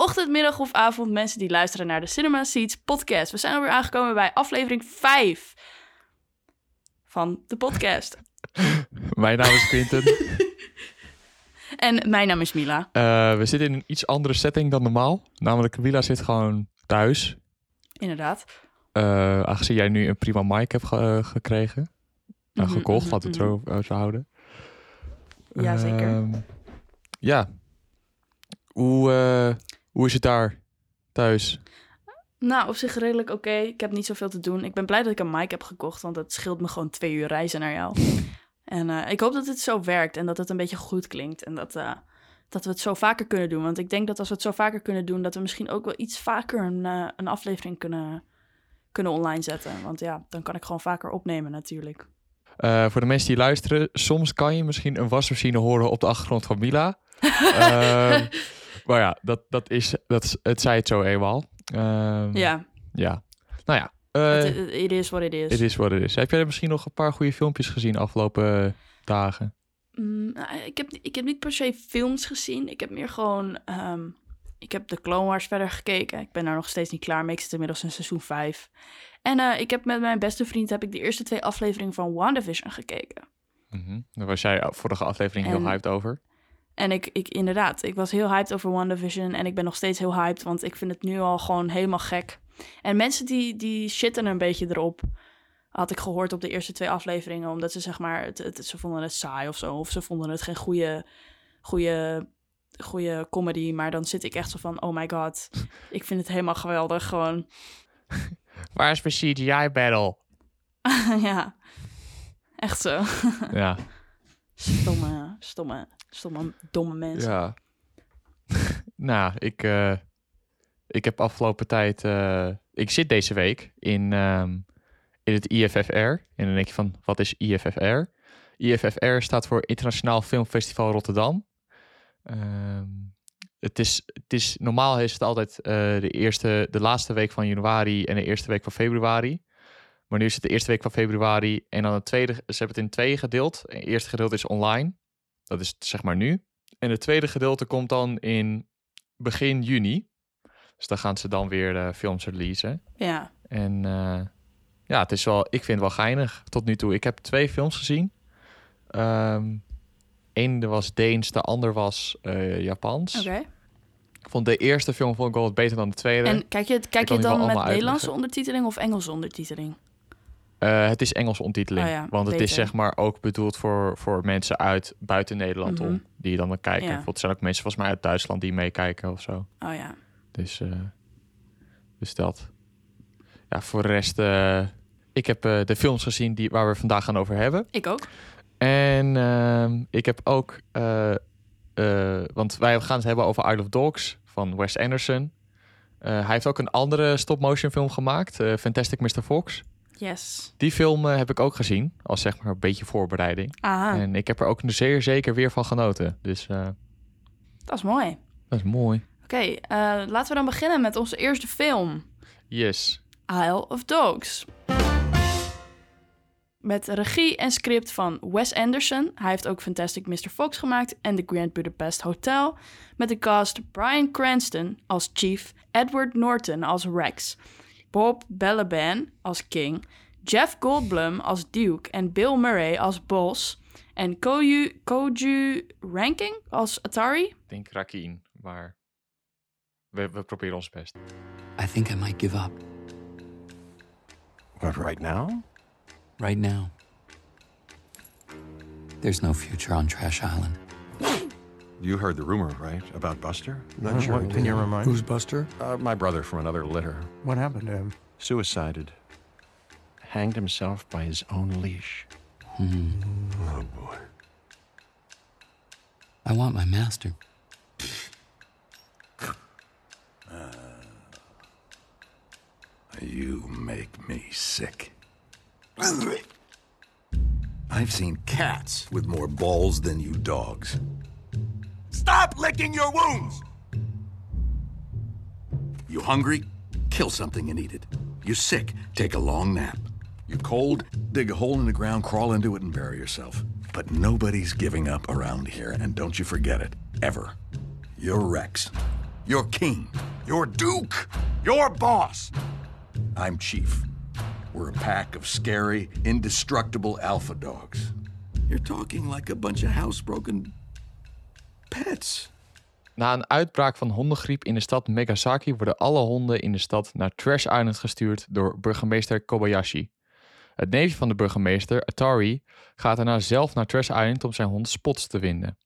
ochtend, middag of avond mensen die luisteren naar de Cinema Seats podcast. We zijn alweer aangekomen bij aflevering 5 van de podcast. Mijn naam is Quinten. En mijn naam is Mila. Eh, we zitten in een iets andere setting dan normaal. Namelijk, Mila zit gewoon thuis. Inderdaad. Eh, aangezien jij nu een prima mic hebt ge- eh, gekregen. Mhm, gekocht, mhm, laten we het zo, eh, zo houden. Ja, zeker. Ehm, ja. Hoe, hoe is het daar thuis? Nou, op zich redelijk oké. Ik heb niet zoveel te doen. Ik ben blij dat ik een mic heb gekocht, want dat scheelt me gewoon twee uur reizen naar jou. En eh, ik hoop dat het zo werkt en dat het een beetje goed klinkt. En dat, eh, dat we het zo vaker kunnen doen. Want ik denk dat als we het zo vaker kunnen doen, dat we misschien ook wel iets vaker een, eh, een aflevering kunnen, kunnen online zetten. Want ja, dan kan ik gewoon vaker opnemen natuurlijk. Voor de mensen die luisteren, soms kan je misschien een wasmachine horen op de achtergrond van Mila. Maar ja, dat, dat is, dat, het zei het zo eenmaal. Ehm, Ja, Ja. Nou ja, eh, het it is what it is. het is wat het is. Heb jij misschien nog een paar goede filmpjes gezien afgelopen eh, dagen? Mm, nou, ik, heb, ik heb niet per se films gezien. Ik heb meer gewoon... ehm, ik heb de Clone Wars verder gekeken. Ik ben daar nog steeds niet klaar mee. Ik zit inmiddels in seizoen 5. En eh, ik heb met mijn beste vriend heb ik de eerste twee afleveringen van WandaVision gekeken. Mhm. Daar was jij vorige aflevering heel hyped over. En ik, ik inderdaad, ik was heel hyped over WandaVision. En ik ben nog steeds heel hyped, want ik vind het nu al gewoon helemaal gek. En mensen die, die shitten een beetje erop. Had ik gehoord op de eerste twee afleveringen. Omdat ze zeg maar, het, het, ze vonden het saai of zo. Of ze vonden het geen goede, goede, goede comedy. Maar dan zit ik echt zo van, oh my god. Ik vind het helemaal geweldig, gewoon. Waar is mijn CGI battle? ja, echt zo. ja. Stomme, stomme, stomme, domme mensen. ja. nou, ik, eh, ik heb afgelopen tijd... eh, ik zit deze week in, ehm, in het IFFR. En dan denk je van, wat is IFFR? IFFR staat voor Internationaal Filmfestival Rotterdam. Ehm, het is, het is, normaal is het altijd eh, de, eerste, de laatste week van januari en de eerste week van februari. Maar nu is het de eerste week van februari en dan het tweede. Ze hebben het in tweeën gedeeld. Het eerste gedeelte is online. Dat is zeg maar nu. En het tweede gedeelte komt dan in begin juni. Dus dan gaan ze dan weer de films releasen. Ja, En eh, ja, het is wel, ik vind het wel geinig tot nu toe. Ik heb twee films gezien. Ehm Eén was Deens, de ander was eh, Japans. oké. Ik vond de eerste film vond ik wel wat beter dan de tweede. En kijk je, kijk je dan met Nederlandse uitleggen. ondertiteling of Engelse ondertiteling? Eh, het is ondertiteling. Oh ja, want het is zeg maar ook bedoeld voor, voor mensen uit buiten Nederland Mhm. om. Die dan dan kijken. Ja. Bijvoorbeeld zijn ook mensen volgens mij uit Duitsland die meekijken of zo. Oh ja. Dus, dus dat. Ja, voor de rest... eh, ik heb de films gezien die, waar we vandaag gaan over hebben. Ik ook. En ehm, ik heb ook... want wij gaan het hebben over Isle of Dogs van Wes Anderson. Hij heeft ook een andere stop-motion film gemaakt. Fantastic Mr. Fox. Yes. Die film eh, heb ik ook gezien. Als zeg maar een beetje voorbereiding. Aha, En ik heb er ook zeer zeker weer van genoten. Dus eh, dat is mooi. dat is mooi. Oké, eh, laten we dan beginnen met onze eerste film. Yes. Isle of Dogs. Met regie en script van Wes Anderson. Hij heeft ook Fantastic Mr. Fox gemaakt en The Grand Budapest Hotel. Met de cast Bryan Cranston als Chief, Edward Norton als Rex, Bob Balaban als King, Jeff Goldblum als Duke en Bill Murray als Boss. En Koju, Koju Ranking als Atari. Ik denk Rakien, maar we, we proberen ons best. I think I might give up What, right now? right now. There's no future on Trash Island. You heard the rumor, right? About Buster? Not Uh, sure. what, can you remind me? Who's Buster? Uh, my brother from another litter. What happened to him? Suicided. Hanged himself by his own leash. Oh, boy. I want my master. You make me sick. I've seen cats with more balls than you dogs. Stop licking your wounds! You hungry? Kill something and eat it. You sick? Take a long nap. You cold? Dig a hole in the ground, crawl into it, and bury yourself. But nobody's giving up around here, and don't you forget it. Ever. You're Rex. Your king. Your duke. Your boss. I'm Chief. We're a pack of scary, indestructible alpha dogs. You're talking like a bunch of housebroken pets. Na een uitbraak van hondengriep in de stad Megasaki worden alle honden in de stad naar Trash Island gestuurd door burgemeester Kobayashi. Het neefje van de burgemeester, Atari, gaat daarna zelf naar Trash Island om zijn hond Spots te vinden.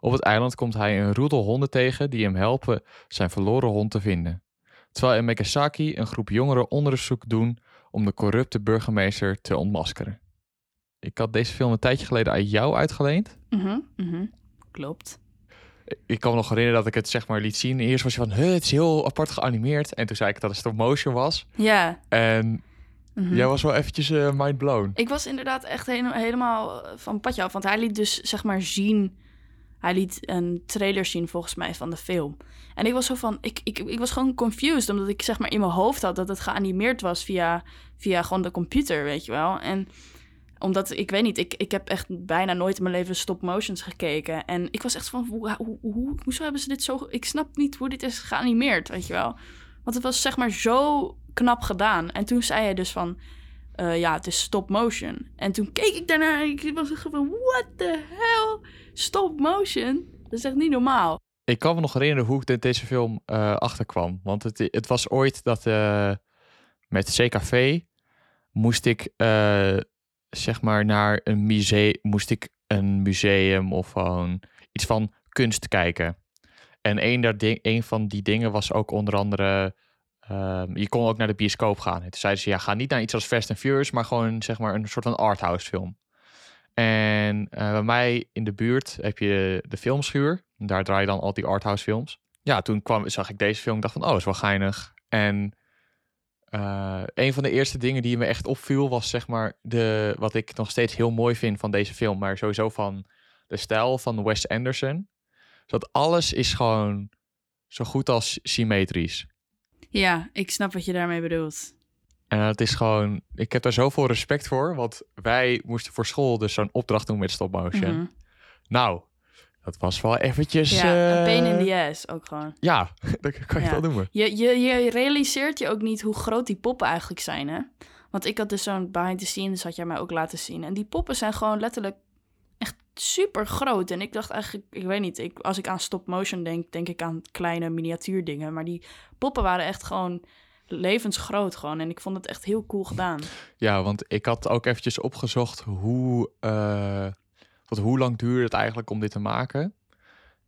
Op het eiland komt hij een roedel honden tegen die hem helpen zijn verloren hond te vinden. Terwijl in Megasaki een groep jongeren onderzoek doen om de corrupte burgemeester te ontmaskeren. Ik had deze film een tijdje geleden aan jou uitgeleend. Mhm, mhm. Klopt. Ik kan me nog herinneren dat ik het zeg maar liet zien. Eerst was je van, "Huh, het is heel apart geanimeerd. En toen zei ik dat het stop motion was. Ja, En mhm. jij was wel eventjes eh, mind blown. Ik was inderdaad echt hele- helemaal van padje af. Want hij liet dus zeg maar zien. Hij liet een trailer zien volgens mij van de film. En ik was zo van. Ik, ik, ik was gewoon confused. Omdat ik zeg maar in mijn hoofd had dat het geanimeerd was via, via gewoon de computer, weet je wel. En omdat ik weet niet, ik, ik heb echt bijna nooit in mijn leven stop motions gekeken. En ik was echt van. Hoe, hoe, hoe, hoezo hebben ze dit zo. Ik snap niet hoe dit is geanimeerd, weet je wel. Want het was zeg maar zo knap gedaan. En toen zei hij dus van eh, ja, het is stop motion. En toen keek ik daarnaar en ik was van, what the hell? Stop motion? Dat is echt niet normaal. Ik kan me nog herinneren hoe ik dit- deze film eh, achterkwam. Want het, het was ooit dat eh, met CKV moest ik zeg maar naar een museum, moest ik een museum of gewoon iets van kunst kijken. En een, daar een van die dingen was ook onder andere, ehm, je kon ook naar de bioscoop gaan. En toen zeiden ze, ja, ga niet naar iets als Fast and Furious, maar gewoon zeg maar een soort van arthouse film. En eh, bij mij in de buurt heb je de filmschuur. Daar draai je dan al die arthouse films. Ja, toen kwam, zag ik deze film en dacht van, oh, is wel geinig. En eh, een van de eerste dingen die me echt opviel was zeg maar de, wat ik nog steeds heel mooi vind van deze film. Maar sowieso van de stijl van Wes Anderson. Dat alles is gewoon zo goed als symmetrisch. Ja, ik snap wat je daarmee bedoelt. En het is gewoon, ik heb daar zoveel respect voor. Want wij moesten voor school dus zo'n opdracht doen met stop motion. Mhm. Nou, dat was wel eventjes... Ja, een pain eh, in the ass ook gewoon. Ja, dat kan je Ja. wel noemen. Je, je, je realiseert je ook niet hoe groot die poppen eigenlijk zijn, hè? Want ik had dus zo'n behind the scenes, had jij mij ook laten zien. En die poppen zijn gewoon letterlijk echt super groot. En ik dacht eigenlijk, ik weet niet, ik, als ik aan stop motion denk, denk ik aan kleine miniatuurdingen. Maar die poppen waren echt gewoon levensgroot gewoon. En ik vond het echt heel cool gedaan. Ja, want ik had ook eventjes opgezocht hoe, eh, wat, hoe lang duurde het eigenlijk om dit te maken.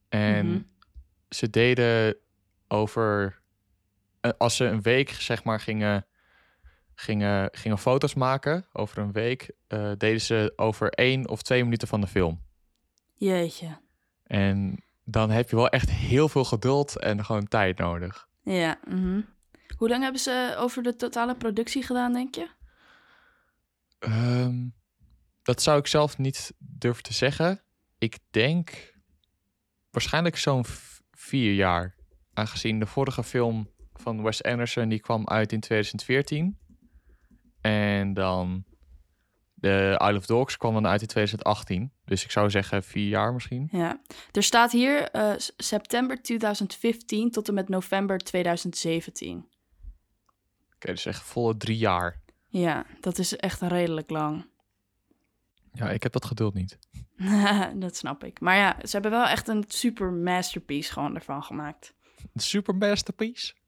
En Mhm. ze deden over, eh, als ze een week zeg maar gingen, gingen, gingen foto's maken, over een week, eh, deden ze over één of twee minuten van de film. Jeetje. En dan heb je wel echt heel veel geduld en gewoon tijd nodig. Ja. mhm. Hoe lang hebben ze over de totale productie gedaan, denk je? Ehm, dat zou ik zelf niet durven te zeggen. Ik denk waarschijnlijk zo'n vier jaar. Aangezien de vorige film van Wes Anderson die kwam uit in 2014. En dan de Isle of Dogs kwam dan uit in 2018. Dus ik zou zeggen vier jaar misschien. Ja. Er staat hier eh, september 2015 tot en met november 2017. Oké, dus echt volle drie jaar. Ja, dat is echt redelijk lang. Ja, ik heb dat geduld niet. dat snap ik. Maar ja, ze hebben wel echt een super masterpiece gewoon ervan gemaakt. Een super masterpiece.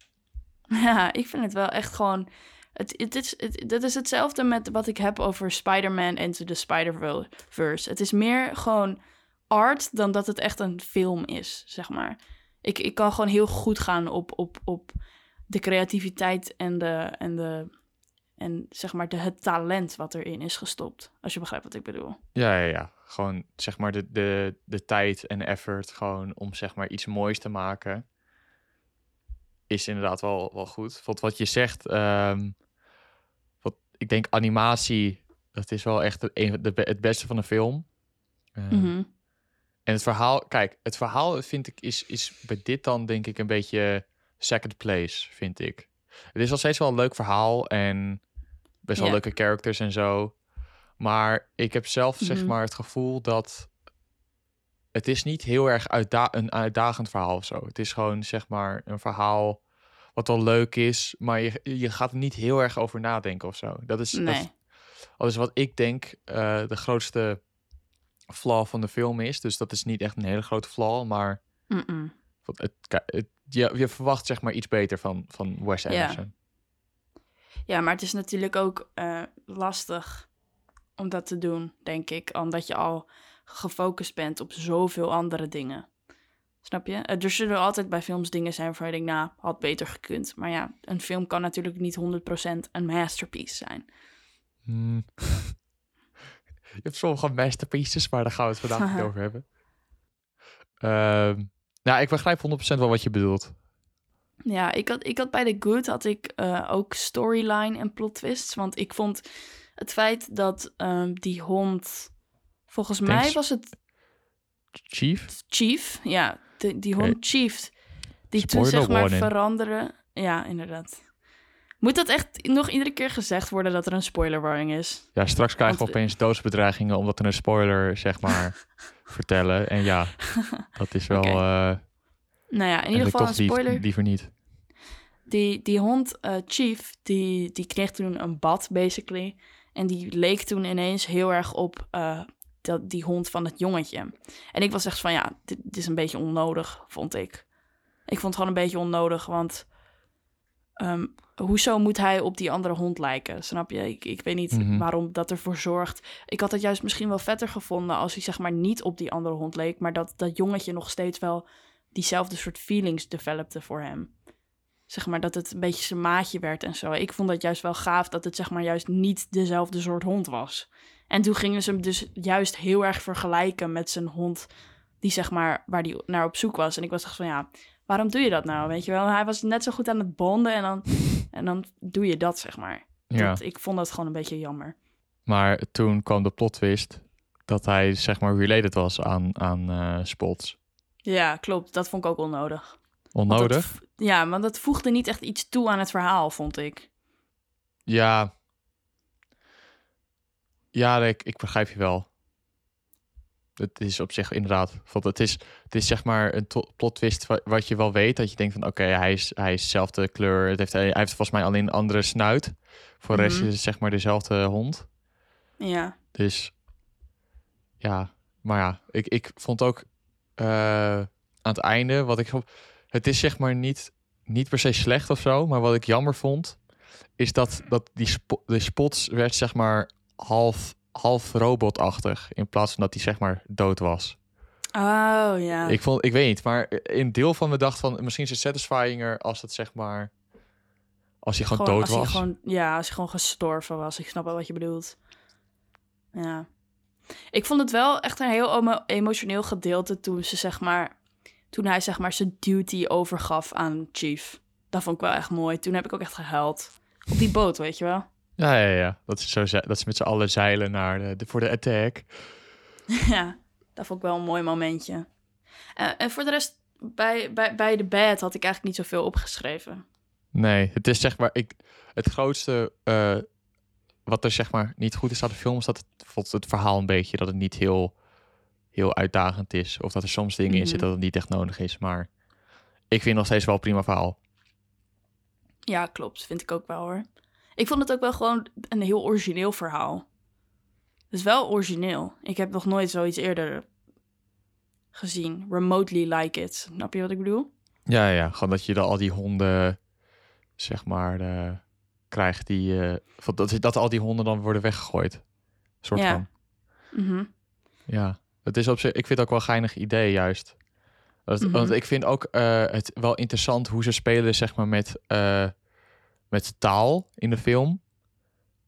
Ja, ik vind het wel echt gewoon... Het, het is, het, dat is hetzelfde met wat ik heb over Spider-Man Into the Spider-Verse. Het is meer gewoon art dan dat het echt een film is, zeg maar. Ik, ik kan gewoon heel goed gaan op, op, op de creativiteit en, de, en, de, en zeg maar de, het talent wat erin is gestopt. Als je begrijpt wat ik bedoel. Ja, ja, ja. Gewoon zeg maar de, de, de tijd en effort gewoon om zeg maar iets moois te maken. Is inderdaad wel, wel goed. Want wat je zegt, ehm, wat, ik denk animatie, dat is wel echt het, een, de, het beste van een film. Ehm, Mhm. En het verhaal, kijk, het verhaal vind ik is, is bij dit dan denk ik een beetje second place, vind ik. Het is nog steeds wel een leuk verhaal en best wel Ja. leuke characters en zo. Maar ik heb zelf zeg Mhm. maar het gevoel dat het is niet heel erg uitda een uitdagend verhaal of zo. Het is gewoon zeg maar een verhaal wat wel leuk is, maar je, je gaat er niet heel erg over nadenken of zo. Dat is, Nee. dat is wat ik denk eh, de grootste flaw van de film is. Dus dat is niet echt een hele grote flaw, maar het, het, het- je, je verwacht zeg maar iets beter van, van Wes. Anderson. Ja, maar het is natuurlijk ook eh, lastig om dat te doen, denk ik. Omdat je al gefocust bent op zoveel andere dingen. Snap je? Eh, Er zullen altijd bij films dingen zijn waarvan je denkt, nou, had beter gekund. Maar ja, een film kan natuurlijk niet 100% een masterpiece zijn. Hmm. je hebt sommige masterpieces, maar daar gaan we het vandaag niet over hebben. Ehm nou, ik begrijp 100% wel wat je bedoelt. Ja, ik had, ik had bij The Good had ik eh, ook storyline en plot twists. Want ik vond het feit dat ehm, die hond... Volgens mij was het Chief? Chief, ja, de, die hond Chief, die toen zeg maar warning. veranderen. Ja, inderdaad. Moet dat echt nog iedere keer gezegd worden dat er een spoiler warning is? Ja, straks krijgen we Want- opeens doodsbedreigingen omdat we een spoiler, zeg maar, vertellen. En ja, dat is wel... Eh Nou ja, in ieder geval een lief- spoiler. liever niet. Die, die hond eh, Chief, die, die kreeg toen een bad, basically. En die leek toen ineens heel erg op eh, dat, die hond van het jongetje. En ik was echt van, ja, dit, dit is een beetje onnodig, vond ik. Ik vond het gewoon een beetje onnodig, want... ehm, hoezo moet hij op die andere hond lijken? Snap je? Ik, ik weet niet Mhm. waarom dat ervoor zorgt. Ik had het juist misschien wel vetter gevonden als hij zeg maar niet op die andere hond leek, maar dat dat jongetje nog steeds wel diezelfde soort feelings developte voor hem. Zeg maar dat het een beetje zijn maatje werd en zo. Ik vond dat juist wel gaaf dat het zeg maar juist niet dezelfde soort hond was. En toen gingen ze hem dus juist heel erg vergelijken met zijn hond die zeg maar waar die naar op zoek was. En ik was echt van ja, waarom doe je dat nou? Weet je wel, hij was net zo goed aan het bonden en dan, en dan doe je dat zeg maar. Ja, Dat, ik vond dat gewoon een beetje jammer. maar toen kwam de plot twist dat hij, zeg maar, related was aan, aan eh, Spots. Ja, klopt. Dat vond ik ook onnodig. Want dat Onnodig? ja, want dat voegde niet echt iets toe aan het verhaal, vond ik. Ja. Ja, ik, ik begrijp je wel. Het is op zich inderdaad. Want het is, het is zeg maar een plot twist wa- wat je wel weet. Dat je denkt van oké, hij, is, hij is dezelfde kleur. Het heeft, hij heeft volgens mij alleen een andere snuit. Voor de rest Mhm. is het zeg maar dezelfde hond. Ja, Dus ja, maar ja, ik, ik vond ook aan het einde wat ik. Het is zeg maar niet, niet per se slecht of zo, maar wat ik jammer vond, is dat, dat die spo- de spots werd zeg maar half, half robotachtig in plaats van dat hij zeg maar dood was. Oh ja. Ik vond, ik weet niet, maar in deel van me dacht van misschien is het satisfyinger als het zeg maar als hij gewoon, dood als hij was. gewoon, ja, als hij gewoon gestorven was. Ik snap wel wat je bedoelt. Ja. Ik vond het wel echt een heel emo- emotioneel gedeelte toen ze zeg maar... Toen hij zeg maar zijn duty overgaf aan Chief. Dat vond ik wel echt mooi. Toen heb ik ook echt gehuild. Op die boot, weet je wel. Ja, ja, ja. Dat is, zo, ze- dat met z'n allen zeilen naar de, de- voor de attack. ja, dat vond ik wel een mooi momentje. Eh, en voor de rest, bij, bij, bij de bed had ik eigenlijk niet zoveel opgeschreven. Nee, het is zeg maar ik, het grootste eh, wat er zeg maar niet goed is aan de film is dat het, bijvoorbeeld het verhaal een beetje dat het niet heel, heel uitdagend is of dat er soms dingen in Mhm. zitten dat het niet echt nodig is, maar ik vind nog steeds wel een prima verhaal. Ja, klopt. Vind ik ook wel hoor. Ik vond het ook wel gewoon een heel origineel verhaal. Het is wel origineel. Ik heb nog nooit zoiets eerder gezien. Remotely like it. Snap je wat ik bedoel? Ja, ja, gewoon dat je dan al die honden zeg maar krijgt die van dat, dat al die honden dan worden weggegooid. Soort Ja. van. Mhm. Ja, het is op zich, ik vind het ook wel een geinig idee juist. Dat- Mhm. Want ik vind ook eh, het wel interessant hoe ze spelen zeg maar met, eh, met taal in de film.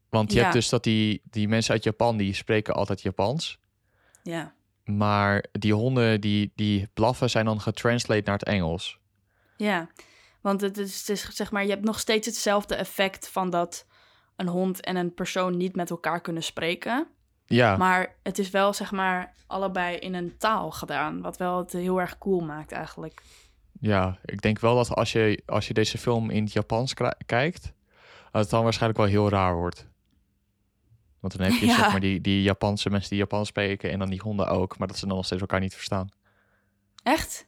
Want je Ja. hebt dus dat die, die mensen uit Japan, die spreken altijd Japans. Ja. Maar die honden die, die blaffen zijn dan getranslate naar het Engels. Ja. Want het is, het is zeg maar, je hebt nog steeds hetzelfde effect van dat een hond en een persoon niet met elkaar kunnen spreken. Ja, Maar het is wel zeg maar allebei in een taal gedaan. Wat wel het heel erg cool maakt eigenlijk. ja, ik denk wel dat als je, als je deze film in het Japans kijkt, dat het dan waarschijnlijk wel heel raar wordt. Want dan heb je Ja. zeg maar die, die Japanse mensen die Japans spreken en dan die honden ook, maar dat ze dan nog steeds elkaar niet verstaan. Echt?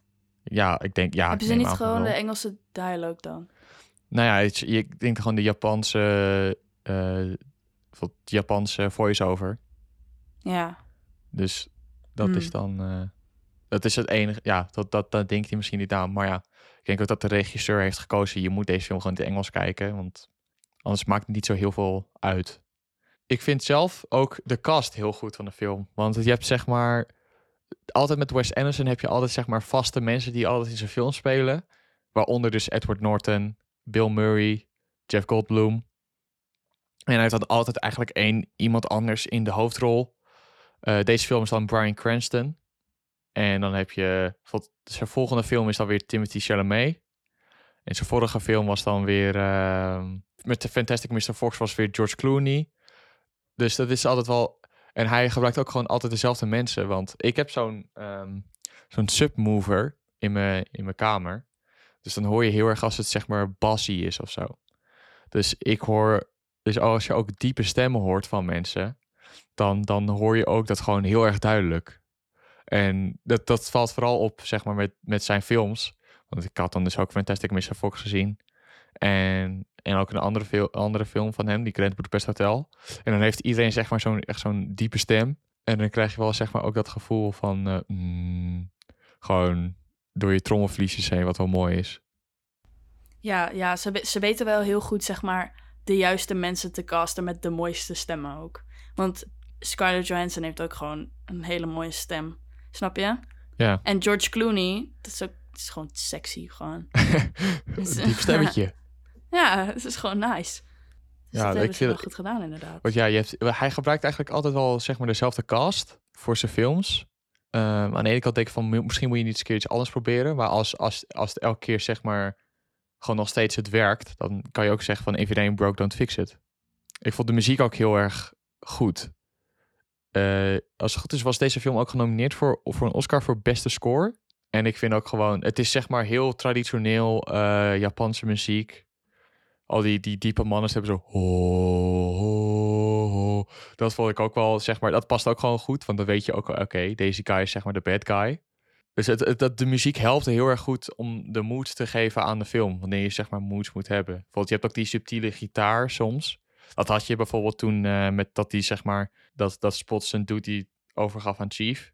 Ja, ik denk, ja. Hebben ze niet gewoon de. Engelse dialogue dan? Nou ja, het, ik denk gewoon de Japanse, eh Japanse voice-over. Ja. Dus dat Hmm. is dan, eh, dat is het enige, ja, dat, dat, dat denkt hij misschien niet aan. Maar ja, ik denk ook dat de regisseur heeft gekozen, je moet deze film gewoon in het Engels kijken, want anders maakt het niet zo heel veel uit. Ik vind zelf ook de cast heel goed van de film. Want je hebt zeg maar, altijd met Wes Anderson heb je altijd zeg maar vaste mensen die altijd in zijn film spelen. Waaronder dus Edward Norton, Bill Murray, Jeff Goldblum. En hij dan altijd eigenlijk één iemand anders in de hoofdrol. Eh, deze film is dan Bryan Cranston. En dan heb je... Zijn volgende film is dan weer Timothy Chalamet. En zijn vorige film was dan weer... ehm, met de Fantastic Mr. Fox was weer George Clooney. Dus dat is altijd wel... En hij gebruikt ook gewoon altijd dezelfde mensen. Want ik heb zo'n ehm, zo'n submover in mijn, in mijn kamer. Dus dan hoor je heel erg als het zeg maar bassy is of zo. Dus ik hoor... Dus als je ook diepe stemmen hoort van mensen... Dan, dan hoor je ook dat gewoon heel erg duidelijk. En dat, dat valt vooral op, zeg maar, met, met zijn films. Want ik had dan dus ook Fantastic Mr. Fox gezien. En, en ook een andere, fil- andere film van hem, die Grand Budapest Hotel. En dan heeft iedereen zeg maar zo'n echt zo'n diepe stem. En dan krijg je wel zeg maar ook dat gevoel van eh, mm, gewoon door je trommelvliesjes heen, wat wel mooi is. Ja, ja ze, ze weten wel heel goed, zeg maar, de juiste mensen te casten met de mooiste stemmen ook. Want Scarlett Johansson heeft ook gewoon een hele mooie stem. Snap je? Ja, En George Clooney, dat is ook is gewoon sexy, gewoon. diep stemmetje. Ja, het is gewoon nice. Dus Ja, dat ik hebben ze vind wel het- goed gedaan, inderdaad. Want ja, je hebt, hij gebruikt eigenlijk altijd wel zeg maar dezelfde cast voor zijn films. Ehm, aan de ene kant denk ik van misschien moet je niet eens een keer iets anders proberen. Maar als, als, als het elke keer zeg maar gewoon nog steeds het werkt, dan kan je ook zeggen van if it ain't broke, don't fix it. Ik vond de muziek ook heel erg goed. Eh, als het goed is, was deze film ook genomineerd voor, voor een Oscar voor beste score. En ik vind ook gewoon, het is zeg maar heel traditioneel eh, Japanse muziek. Al die, die diepe mannen hebben zo. ho. Dat vond ik ook wel, zeg maar, dat past ook gewoon goed. Want dan weet je ook, oké, deze guy is zeg maar de bad guy. Dus het, het, dat, de muziek helpt heel erg goed om de mood te geven aan de film. Wanneer je zeg maar moods moet hebben. Bijvoorbeeld, je hebt ook die subtiele gitaar soms. Dat had je bijvoorbeeld toen eh, met dat die zeg maar, dat, dat Spot zijn duty overgaf aan Chief.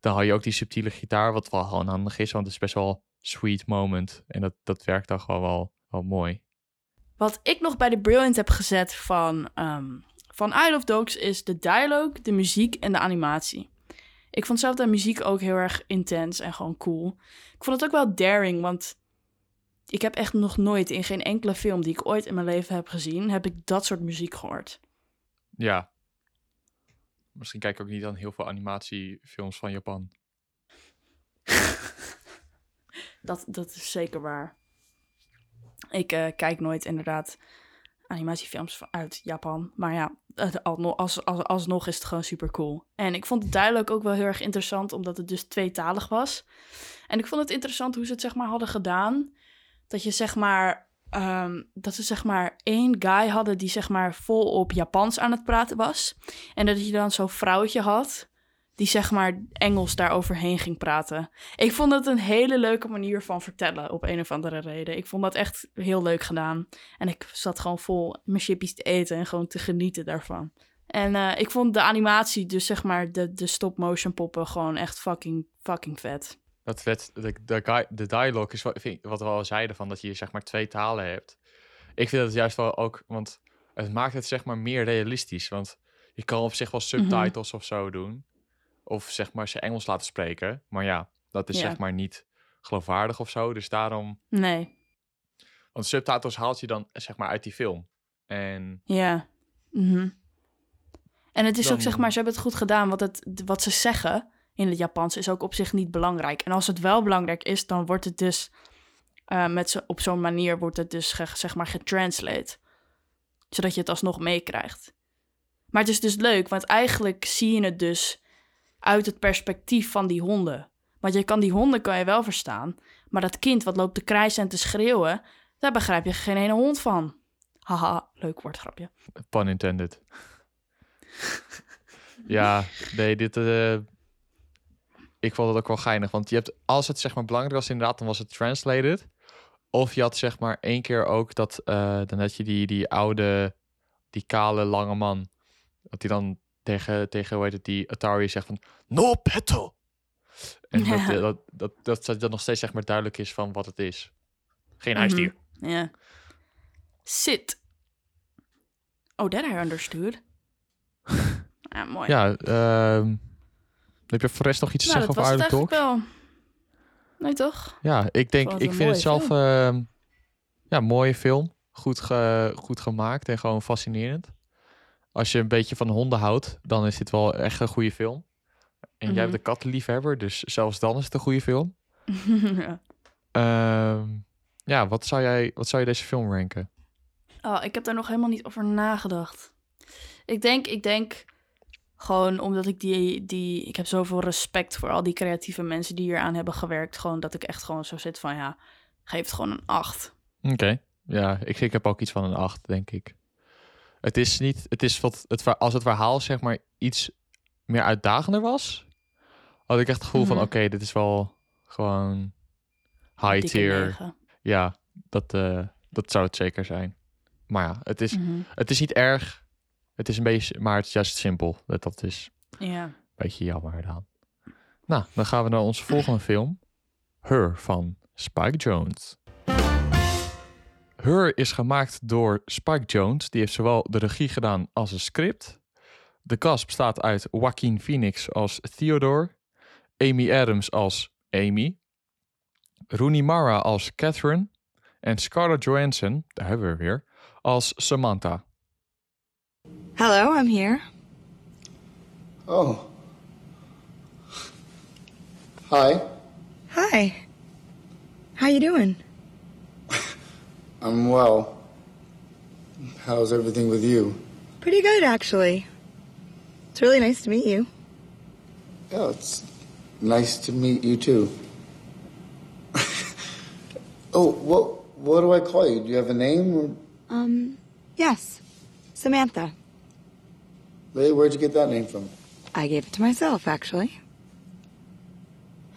Dan had je ook die subtiele gitaar, wat wel gewoon handig is. Want het is best wel sweet moment. En dat, dat werkt dan gewoon wel, wel mooi. Wat ik nog bij de Brilliant heb gezet van, ehm van of Dogs is de dialogue, de muziek en de animatie. Ik vond zelf de muziek ook heel erg intens en gewoon cool. Ik vond het ook wel daring, want ik heb echt nog nooit in geen enkele film die ik ooit in mijn leven heb gezien, heb ik dat soort muziek gehoord. Ja. Misschien kijk ik ook niet aan heel veel animatiefilms van Japan. Dat, dat is zeker waar. Ik eh, kijk nooit inderdaad animatiefilms uit Japan. Maar ja, als, als, alsnog is het gewoon super cool. En ik vond het duidelijk ook wel heel erg interessant, omdat het dus tweetalig was. En ik vond het interessant hoe ze het zeg maar hadden gedaan. Dat je zeg maar. ehm, dat ze zeg maar één guy hadden die zeg maar volop Japans aan het praten was. En dat je dan zo'n vrouwtje had die zeg maar Engels daar overheen ging praten. Ik vond het een hele leuke manier van vertellen op een of andere reden. Ik vond dat echt heel leuk gedaan. En ik zat gewoon vol mijn chippies te eten en gewoon te genieten daarvan. En eh, ik vond de animatie, dus zeg maar de, de stop-motion poppen, gewoon echt fucking, fucking vet. Dat vet, de, de, de dialogue is wat, vind wat we al zeiden van dat je zeg maar twee talen hebt. Ik vind dat juist wel ook, want het maakt het zeg maar meer realistisch. Want je kan op zich wel subtitles of zo doen. Of zeg maar ze Engels laten spreken. Maar ja, dat is Ja. zeg maar niet geloofwaardig of zo. Dus daarom, Nee, want subtitles haalt je dan zeg maar uit die film. En ja. Mhm. En het is ook zeg maar, ze hebben het goed gedaan, want het, wat ze zeggen in het Japans is ook op zich niet belangrijk. En als het wel belangrijk is, dan wordt het dus eh, met zo, op zo'n manier wordt het dus ge- zeg maar getranslate. Zodat je het alsnog meekrijgt. Maar het is dus leuk, want eigenlijk zie je het dus uit het perspectief van die honden. Want je kan die honden kan je wel verstaan, maar dat kind wat loopt te krijsen en te schreeuwen, daar begrijp je geen ene hond van. Haha, leuk woordgrapje. pun intended. Ja, nee, dit... eh, ik vond het ook wel geinig. Want je hebt, als het zeg maar belangrijk was inderdaad, dan was het translated. Of je had zeg maar één keer ook dat... eh, dan had je die, die oude, die kale, lange man. Dat hij dan tegen, tegen hoe heet het, die Atari zegt van... No petal! En Ja. dat, dat, dat, dat, dat, dat nog steeds zeg maar duidelijk is van wat het is. Geen Mhm. huisdier. Ja. Sit. Oh, that I understood. ja, mooi. Ja, ehm, heb je voor de rest nog iets te nou, zeggen over Dogs? eigenlijk wel. Nee, toch? Ja, ik denk, ik vind het zelf ehm, ja, een mooie film. Goed, ge- goed gemaakt en gewoon fascinerend. Als je een beetje van honden houdt, dan is dit wel echt een goede film. En jij Mhm. bent een kattenliefhebber, dus zelfs dan is het een goede film. ja. Ehm, ja, wat zou, jij, wat zou je deze film ranken? Oh, ik heb daar nog helemaal niet over nagedacht. Ik denk, ik denk gewoon omdat ik die, die, ik heb zoveel respect voor al die creatieve mensen die hier aan hebben gewerkt. Gewoon dat ik echt gewoon zo zit van, ja, geef het gewoon een 8. Oké, ja, ik, ik heb ook iets van een 8, denk ik. Het is niet, het is wat, het, als het verhaal zeg maar iets meer uitdagender was, had ik echt het gevoel van, Mhm. oké, dit is wel gewoon high Dikke tier. negen. Ja, dat, eh, dat zou het zeker zijn. Maar ja, het is, Mhm. het is niet erg. Het is een beetje, maar het is juist simpel. Dat, dat is Ja. een beetje jammer dan. Nou, dan gaan we naar onze volgende film. Her van Spike Jones. Her is gemaakt door Spike Jones. Die heeft zowel de regie gedaan als een script. De cast bestaat uit Joaquin Phoenix als Theodore, Amy Adams als Amy, Rooney Mara als Catherine en Scarlett Johansson, daar hebben we weer, als Samantha. Hello, I'm here. Oh. Hi, Hi. How you doing? I'm well. How's everything with you? Pretty good, actually. It's really nice to meet you. Yeah, it's nice to meet you too. oh, what what do I call you? Do you have a name? Or, Um, yes. Samantha. really, where'd you get that name from? I gave it to myself, actually.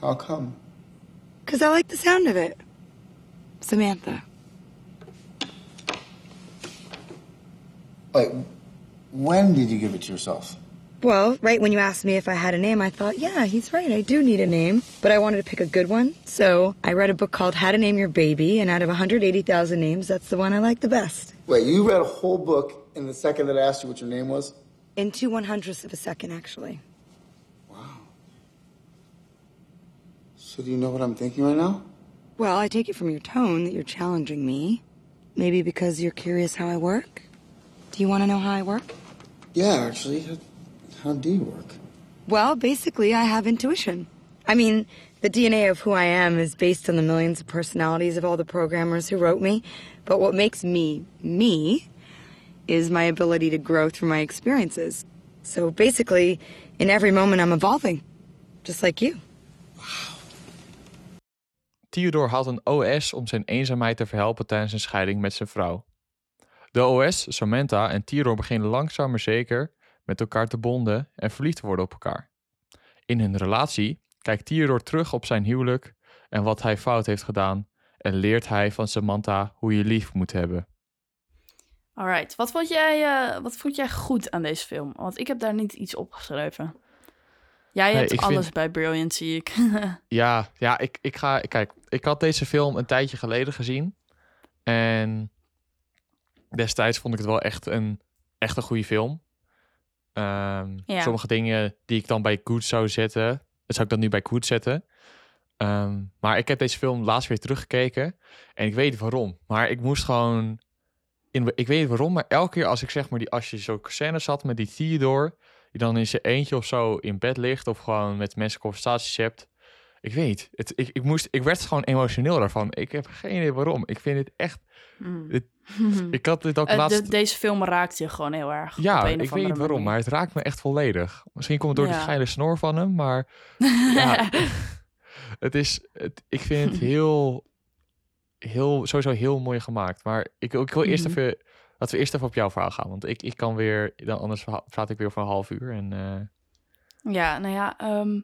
How come? Because I like the sound of it. Samantha. Wait, when did you give it to yourself? Well, right when you asked me if I had a name, I thought, yeah, he's right. I do need a name. But I wanted to pick a good one. So I read a book called How to Name Your Baby, and out of 180,000 names, that's the one I like the best. Wait, you read a whole book in the second that I asked you what your name was? In two one hundredths of a second, actually. Wow. So do you know what I'm thinking right now? Well, I take it from your tone that you're challenging me. Maybe because you're curious how I work? Do you want to know how I work? Yeah, actually. How, how do you work? Well, basically, I have intuition. I mean, the DNA of who I am is based on the millions of personalities of all the programmers who wrote me. But what makes me me is my ability to grow through my experiences. So basically, in every moment, I'm evolving, just like you. Theodore had een OS om zijn eenzaamheid te verhelpen tijdens een scheiding met zijn vrouw. De OS, Samantha en Theodore beginnen langzaam maar zeker met elkaar te bonden en verliefd te worden op elkaar. In hun relatie kijkt Theodore terug op zijn huwelijk en wat hij fout heeft gedaan en leert hij van Samantha hoe je lief moet hebben. Alright, wat vond, jij, eh, wat vond jij goed aan deze film? Want ik heb daar niet iets opgeschreven. Jij hebt alles vind- bij Brilliant, zie ik. Ja, ja ik, ik ga. Kijk, ik had deze film een tijdje geleden gezien. En destijds vond ik het wel echt een, echt een goede film. Ehm, Ja. Sommige dingen die ik dan bij goed zou zetten, dat zou ik dan nu bij goed zetten. Ehm, maar ik heb deze film laatst weer teruggekeken. En ik weet waarom. Maar ik moest gewoon. In, ik weet niet waarom, maar elke keer als ik zeg maar die als je zo'n scène zat met die Theodore, die dan in zijn eentje of zo in bed ligt of gewoon met mensen conversaties hebt. Ik weet. Het, ik, ik, moest, ik werd gewoon emotioneel daarvan. Ik heb geen idee waarom. Ik vind het echt. Dit- ik had dit ook Eh, laatst. de- deze film raakt je gewoon heel erg. ja, ik weet niet waarom, manier. maar het raakt me echt volledig. Misschien komt het door Ja. die geile snor van hem, maar ja, het is. Het, ik vind het heel, heel, sowieso heel mooi gemaakt. Maar ik, ik wil eerst Mhm. even. Laten we eerst even op jouw verhaal gaan. Want ik, ik kan weer, dan anders praat ik weer voor een half uur. En eh, Ja, nou ja, ehm,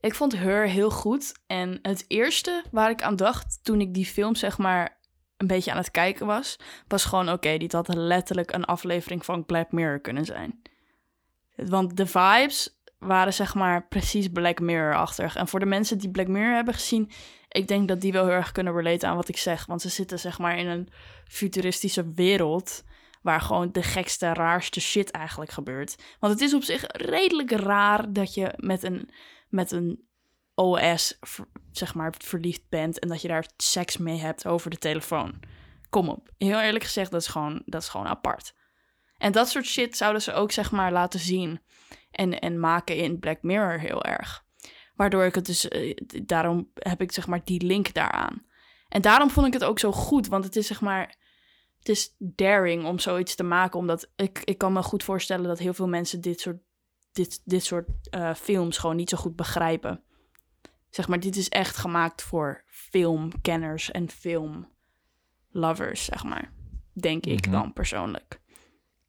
ik vond Her heel goed. En het eerste waar ik aan dacht toen ik die film zeg maar een beetje aan het kijken was, was gewoon oké, dit had letterlijk een aflevering van Black Mirror kunnen zijn. Want de vibes waren zeg maar precies Black Mirror-achtig. En voor de mensen die Black Mirror hebben gezien, ik denk dat die wel heel erg kunnen relaten aan wat ik zeg. Want ze zitten zeg maar in een futuristische wereld waar gewoon de gekste, raarste shit eigenlijk gebeurt. Want het is op zich redelijk raar dat je met een, met een OS, zeg maar, verliefd bent en dat je daar seks mee hebt over de telefoon. Kom op. Heel eerlijk gezegd, dat is gewoon, dat is gewoon apart. En dat soort shit zouden ze ook, zeg maar, laten zien en, en maken in Black Mirror heel erg. Waardoor ik het dus, eh, daarom heb ik zeg maar die link daaraan. En daarom vond ik het ook zo goed, want het is zeg maar, het is daring om zoiets te maken. Omdat ik, ik kan me goed voorstellen dat heel veel mensen dit soort, dit, dit soort eh, films gewoon niet zo goed begrijpen. Zeg maar, dit is echt gemaakt voor filmkenners en filmlovers, zeg maar. Denk ik Mhm. dan persoonlijk.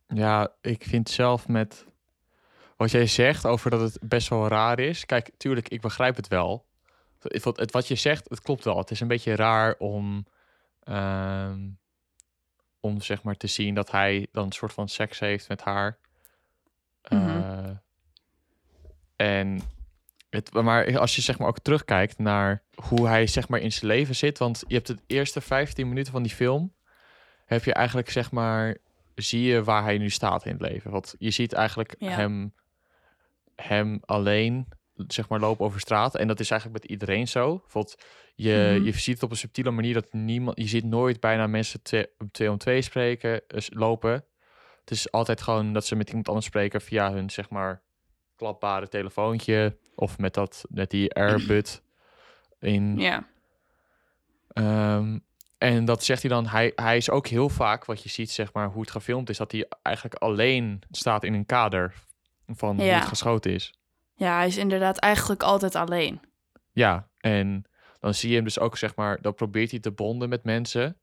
ja, ik vind zelf met wat jij zegt over dat het best wel raar is. Kijk, tuurlijk, ik begrijp het wel. Het, wat- het, wat je zegt, het klopt wel. Het is een beetje raar om, ehm, om zeg maar te zien dat hij dan een soort van seks heeft met haar. Mhm. Eh, en het, maar als je zeg maar ook terugkijkt naar hoe hij zeg maar in zijn leven zit, want je hebt de eerste 15 minuten van die film, heb je eigenlijk zeg maar zie je waar hij nu staat in het leven. Want je ziet eigenlijk Ja. hem, hem alleen zeg maar lopen over straat en dat is eigenlijk met iedereen zo. Bijvoorbeeld je, Mhm. je ziet het op een subtiele manier dat niemand, je ziet nooit bijna mensen twee, twee om twee spreken, lopen. Het is altijd gewoon dat ze met iemand anders spreken via hun zeg maar klapbare telefoontje of met dat met die Airbud in. Ja. Ehm, en dat zegt hij dan. Hij, hij is ook heel vaak wat je ziet, zeg maar, hoe het gefilmd is, dat hij eigenlijk alleen staat in een kader van hoe het geschoten is. ja, hij is inderdaad eigenlijk altijd alleen. Ja, en dan zie je hem dus ook, zeg maar, dan probeert hij te bonden met mensen.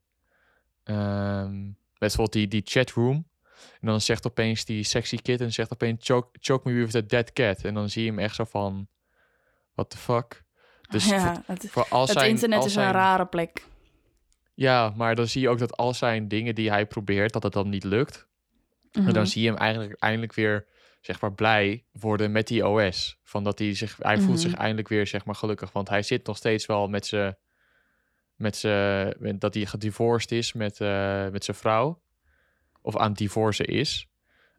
Met bijvoorbeeld die, die chatroom. En dan zegt opeens die sexy kid en zegt opeens choke, choke me with a dead cat. En dan zie je hem echt zo van, what the fuck? Dus ja, voor, het, voor al het zijn, internet al is zijn, een rare plek. Ja, maar dan zie je ook dat al zijn dingen die hij probeert, dat het dan niet lukt. En dan Mhm. zie je hem eigenlijk eindelijk weer, zeg maar, blij worden met die OS. Van dat hij zich, hij voelt Mhm. zich eindelijk weer, zeg maar, gelukkig. Want hij zit nog steeds wel met zijn, met zijn, met- dat hij gedivorced is met, eh, met zijn vrouw. Of aan het divorcen is.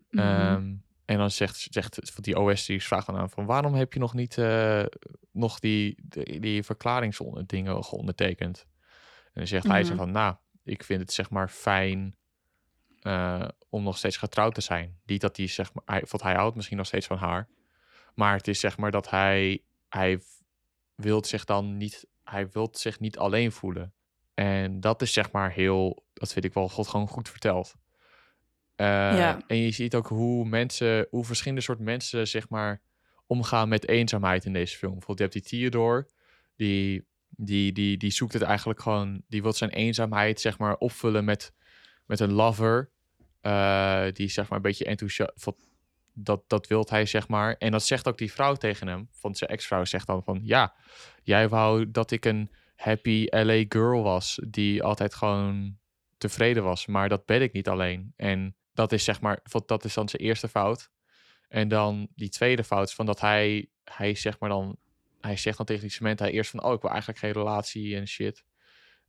Mhm. Ehm, en dan zegt, zegt die OS, die vraagt dan aan van, waarom heb je nog niet eh, nog die, die, die verklaringsdingen geondertekend? En dan zegt hij zo Mhm. van, nou, ik vind het zeg maar fijn eh, om nog steeds getrouwd te zijn. Niet dat hij zeg maar, hij, want hij houdt misschien nog steeds van haar. Maar het is zeg maar dat hij, hij wil zich dan niet, hij wil zich niet alleen voelen. En dat is zeg maar heel, dat vind ik wel God gewoon goed verteld. Eh, Ja. En je ziet ook hoe mensen, hoe verschillende soort mensen zeg maar omgaan met eenzaamheid in deze film. Bijvoorbeeld je hebt die Theodore, die, die, die, die zoekt het eigenlijk gewoon, die wil zijn eenzaamheid zeg maar opvullen met, met een lover. eh, die zeg maar een beetje enthousiast, dat, dat wilt hij zeg maar. En dat zegt ook die vrouw tegen hem, van zijn ex-vrouw zegt dan van, ja, jij wou dat ik een happy LA girl was, die altijd gewoon tevreden was, maar dat ben ik niet alleen. En dat is zeg maar, dat is dan zijn eerste fout. En dan die tweede fout is van dat hij, hij zeg maar dan, hij zegt dan tegen die cement, hij eerst van, oh, ik wil eigenlijk geen relatie en shit.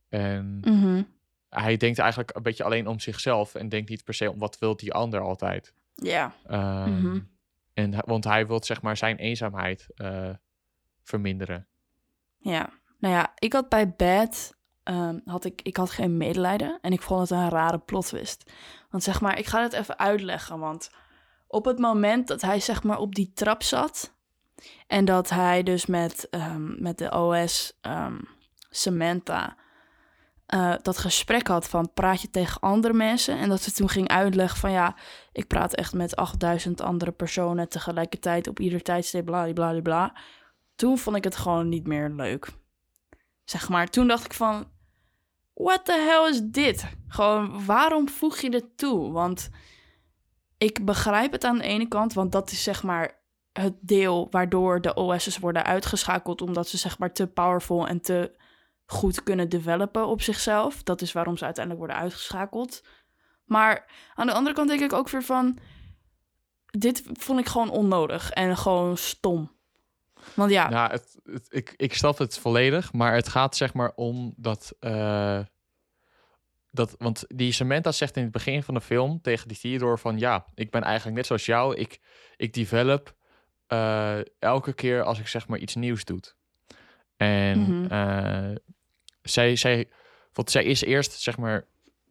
En Mhm. hij denkt eigenlijk een beetje alleen om zichzelf en denkt niet per se om wat wil die ander altijd. Ja. Ehm, Mhm. en, want hij wil zeg maar zijn eenzaamheid eh, verminderen. Ja, nou ja, ik had bij Bad, ehm, had ik, ik had geen medelijden en ik vond het een rare plot twist. Want zeg maar, ik ga het even uitleggen, want op het moment dat hij zeg maar op die trap zat en dat hij dus met, ehm, met de OS ehm, Samantha eh, dat gesprek had van praat je tegen andere mensen en dat ze toen ging uitleggen van ja, ik praat echt met 8000 andere personen tegelijkertijd op ieder tijdstip, bla bla bla. Toen vond ik het gewoon niet meer leuk. Zeg maar, toen dacht ik van what the hell is dit? Gewoon, waarom voeg je dit toe? Want ik begrijp het aan de ene kant, want dat is zeg maar het deel waardoor de OS's worden uitgeschakeld, omdat ze zeg maar te powerful en te goed kunnen developen op zichzelf. Dat is waarom ze uiteindelijk worden uitgeschakeld. Maar aan de andere kant denk ik ook weer van, dit vond ik gewoon onnodig en gewoon stom. Want ja, Ja, het, het- ik, ik snap het volledig, maar het gaat zeg maar om dat, eh, dat... Want die Samantha zegt in het begin van de film tegen die Theodore van... Ja, ik ben eigenlijk net zoals jou. Ik, ik develop eh, elke keer als ik zeg maar iets nieuws doe. En Mhm. eh, zij, zij, want zij is eerst zeg maar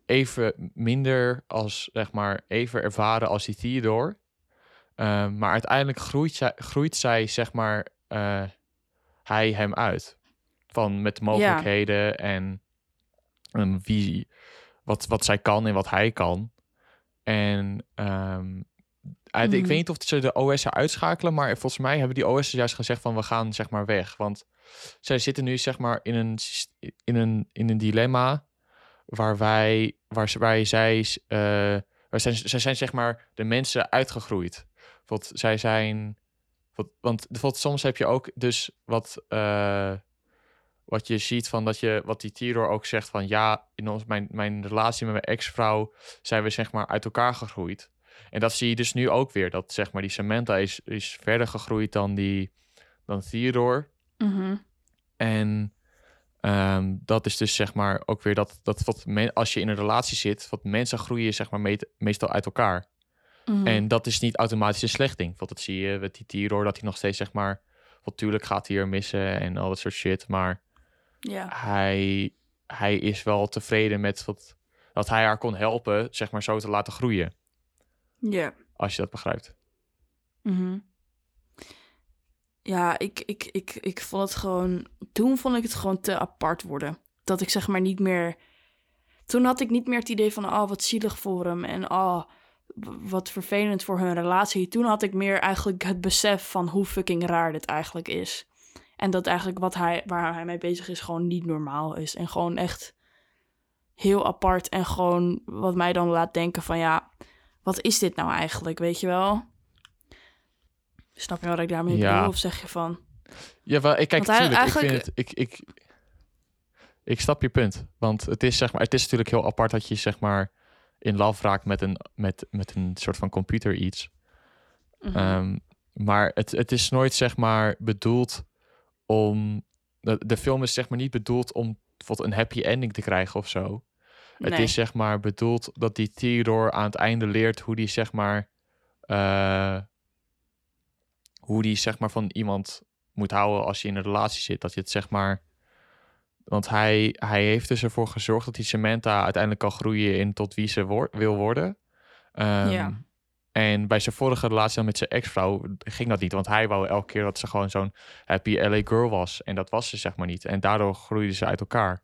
even minder als zeg maar even ervaren als die Theodore. Maar uiteindelijk groeit zij, groeit zij zeg maar eh, hij hem uit. Van met mogelijkheden en um, wie, wat, wat zij kan en wat hij kan. En ehm, ik Mhm. weet niet of ze de OS'en uitschakelen, maar volgens mij hebben die OS'en juist gezegd van we gaan zeg maar weg. Want zij zitten nu zeg maar in een, in een, in een dilemma waar wij, waar, waar zij, eh, waar zijn, zij zijn zeg maar de mensen uitgegroeid. Want zij zijn, wat, want soms heb je ook dus wat, eh, wat je ziet van dat je, wat die Tiror ook zegt van ja, in ons, mijn, mijn relatie met mijn ex-vrouw zijn we zeg maar uit elkaar gegroeid. En dat zie je dus nu ook weer, dat zeg maar die Samantha is, is verder gegroeid dan die, dan Theodore. mhm. En ehm, dat is dus zeg maar ook weer dat, dat wat men, als je in een relatie zit, wat mensen groeien zeg maar meet- meestal uit elkaar. Mhm. En dat is niet automatisch een slecht ding. Want dat zie je met die Tiror, dat hij nog steeds zeg maar, wat tuurlijk gaat hij er missen en al dat soort shit. Maar ja. hij, hij is wel tevreden met wat, dat hij haar kon helpen, zeg maar zo te laten groeien. Ja. Als je dat begrijpt. Mhm. Ja, ik, ik, ik, ik vond het gewoon... Toen vond ik het gewoon te apart worden. Dat ik zeg maar niet meer... Toen had ik niet meer het idee van... Oh, wat zielig voor hem. En oh, wat vervelend voor hun relatie. Toen had ik meer eigenlijk het besef van hoe fucking raar dit eigenlijk is. En dat eigenlijk wat hij, waar hij mee bezig is gewoon niet normaal is. En gewoon echt heel apart. En gewoon wat mij dan laat denken van ja... Wat is dit nou eigenlijk, weet je wel? Snap je wat ik daarmee Ja. bedoel? Of zeg je van... Ja, wel, ik kijk natuurlijk. Ik vind eigenlijk- het. Ik, ik, ik snap je punt. Want het is zeg maar, het is natuurlijk heel apart dat je zeg maar in love raakt met een, met, met een soort van computer iets. mhm. Ehm, maar het, het is nooit zeg maar bedoeld om. De, de film is zeg maar niet bedoeld om bijvoorbeeld een happy ending te krijgen of zo. Het is zeg maar bedoeld dat die Theodore aan het einde leert hoe die zeg maar. eh, hoe die zeg maar van iemand moet houden als je in een relatie zit. Dat je het zeg maar. Want hij, hij heeft dus ervoor gezorgd dat die Samantha uiteindelijk kan groeien in tot wie ze wil worden. Ehm, Ja. En bij zijn vorige relatie dan met zijn ex-vrouw ging dat niet. Want hij wou elke keer dat ze gewoon zo'n happy LA girl was. En dat was ze zeg maar niet. En daardoor groeiden ze uit elkaar.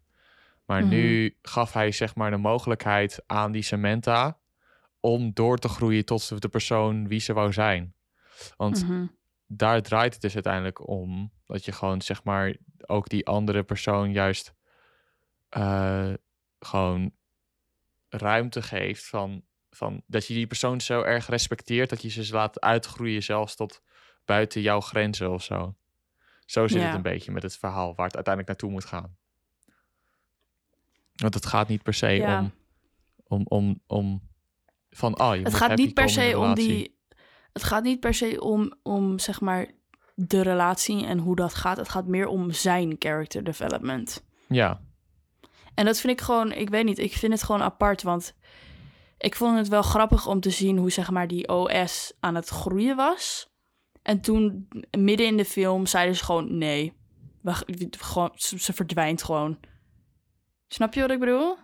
Maar Mhm. nu gaf hij zeg maar de mogelijkheid aan die Samantha... om door te groeien tot de persoon wie ze wou zijn. Want Mhm. daar draait het dus uiteindelijk om. Dat je gewoon zeg maar ook die andere persoon juist eh, gewoon ruimte geeft van, van dat je die persoon zo erg respecteert dat je ze laat uitgroeien zelfs tot buiten jouw grenzen of zo. Zo zit Ja. het een beetje met het verhaal waar het uiteindelijk naartoe moet gaan. Want het gaat niet per se Ja. om, om, om, om van, oh, je Het gaat niet per se om die... Het gaat niet per se om, om, zeg maar, de relatie en hoe dat gaat. Het gaat meer om zijn character development. Ja, En dat vind ik gewoon, ik weet niet, ik vind het gewoon apart. Want ik vond het wel grappig om te zien hoe zeg maar die OS aan het groeien was. En toen midden in de film zeiden ze gewoon nee. We, gewoon, ze, ze verdwijnt gewoon. Snap je wat ik bedoel?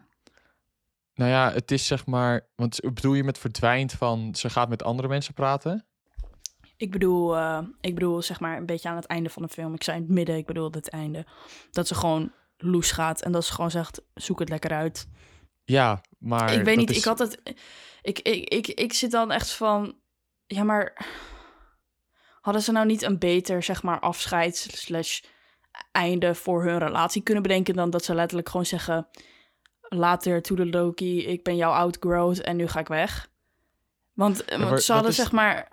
Nou ja, het is zeg maar. Want bedoel je met verdwijnt van ze gaat met andere mensen praten? Ik bedoel, eh, ik bedoel zeg maar een beetje aan het einde van de film. Ik zei in het midden, ik bedoel het einde. Dat ze gewoon loes gaat en dat ze gewoon zegt, zoek het lekker uit. Ja, maar. ik weet niet, is- ik had het. Ik, ik, ik, ik zit dan echt van. Ja, maar. Hadden ze nou niet een beter, zeg maar, afscheid slash einde voor hun relatie kunnen bedenken dan dat ze letterlijk gewoon zeggen. later to the Loki, ik ben jouw outgrowth en nu ga ik weg. Want, maar want ze hadden is- zeg maar...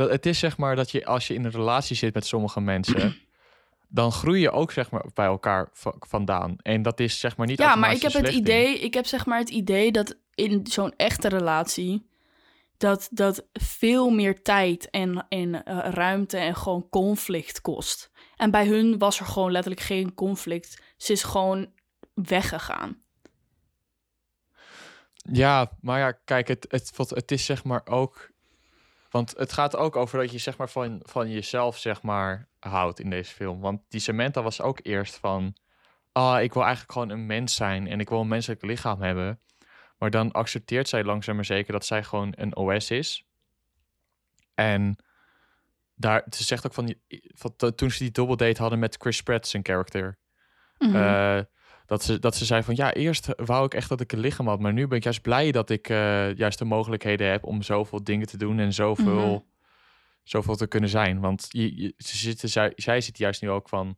Dat, het is zeg maar dat je als je in een relatie zit met sommige mensen, dan groei je ook zeg maar bij elkaar va- vandaan. En dat is zeg maar niet. Ja, maar ik heb het idee, ik heb zeg maar het idee dat in zo'n echte relatie dat dat veel meer tijd en, en eh, ruimte en gewoon conflict kost. En bij hun was er gewoon letterlijk geen conflict. Ze is gewoon weggegaan. Ja, maar ja, kijk, het, het, het is zeg maar ook. Want het gaat ook over dat je zeg maar van, van jezelf zeg maar houdt in deze film. Want die Samantha was ook eerst van. Ah, ik wil eigenlijk gewoon een mens zijn en ik wil een menselijk lichaam hebben. Maar dan accepteert zij langzaam maar zeker dat zij gewoon een OS is. En daar, ze zegt ook van, van to- toen ze die double date hadden met Chris Pratt, zijn character. Eh, dat, ze, dat ze zei van ja, eerst wou ik echt dat ik een lichaam had, maar nu ben ik juist blij dat ik eh, juist de mogelijkheden heb om zoveel dingen te doen en zoveel, Mhm. zoveel te kunnen zijn. Want je, je- ze zitten, zij, zij zit juist nu ook van.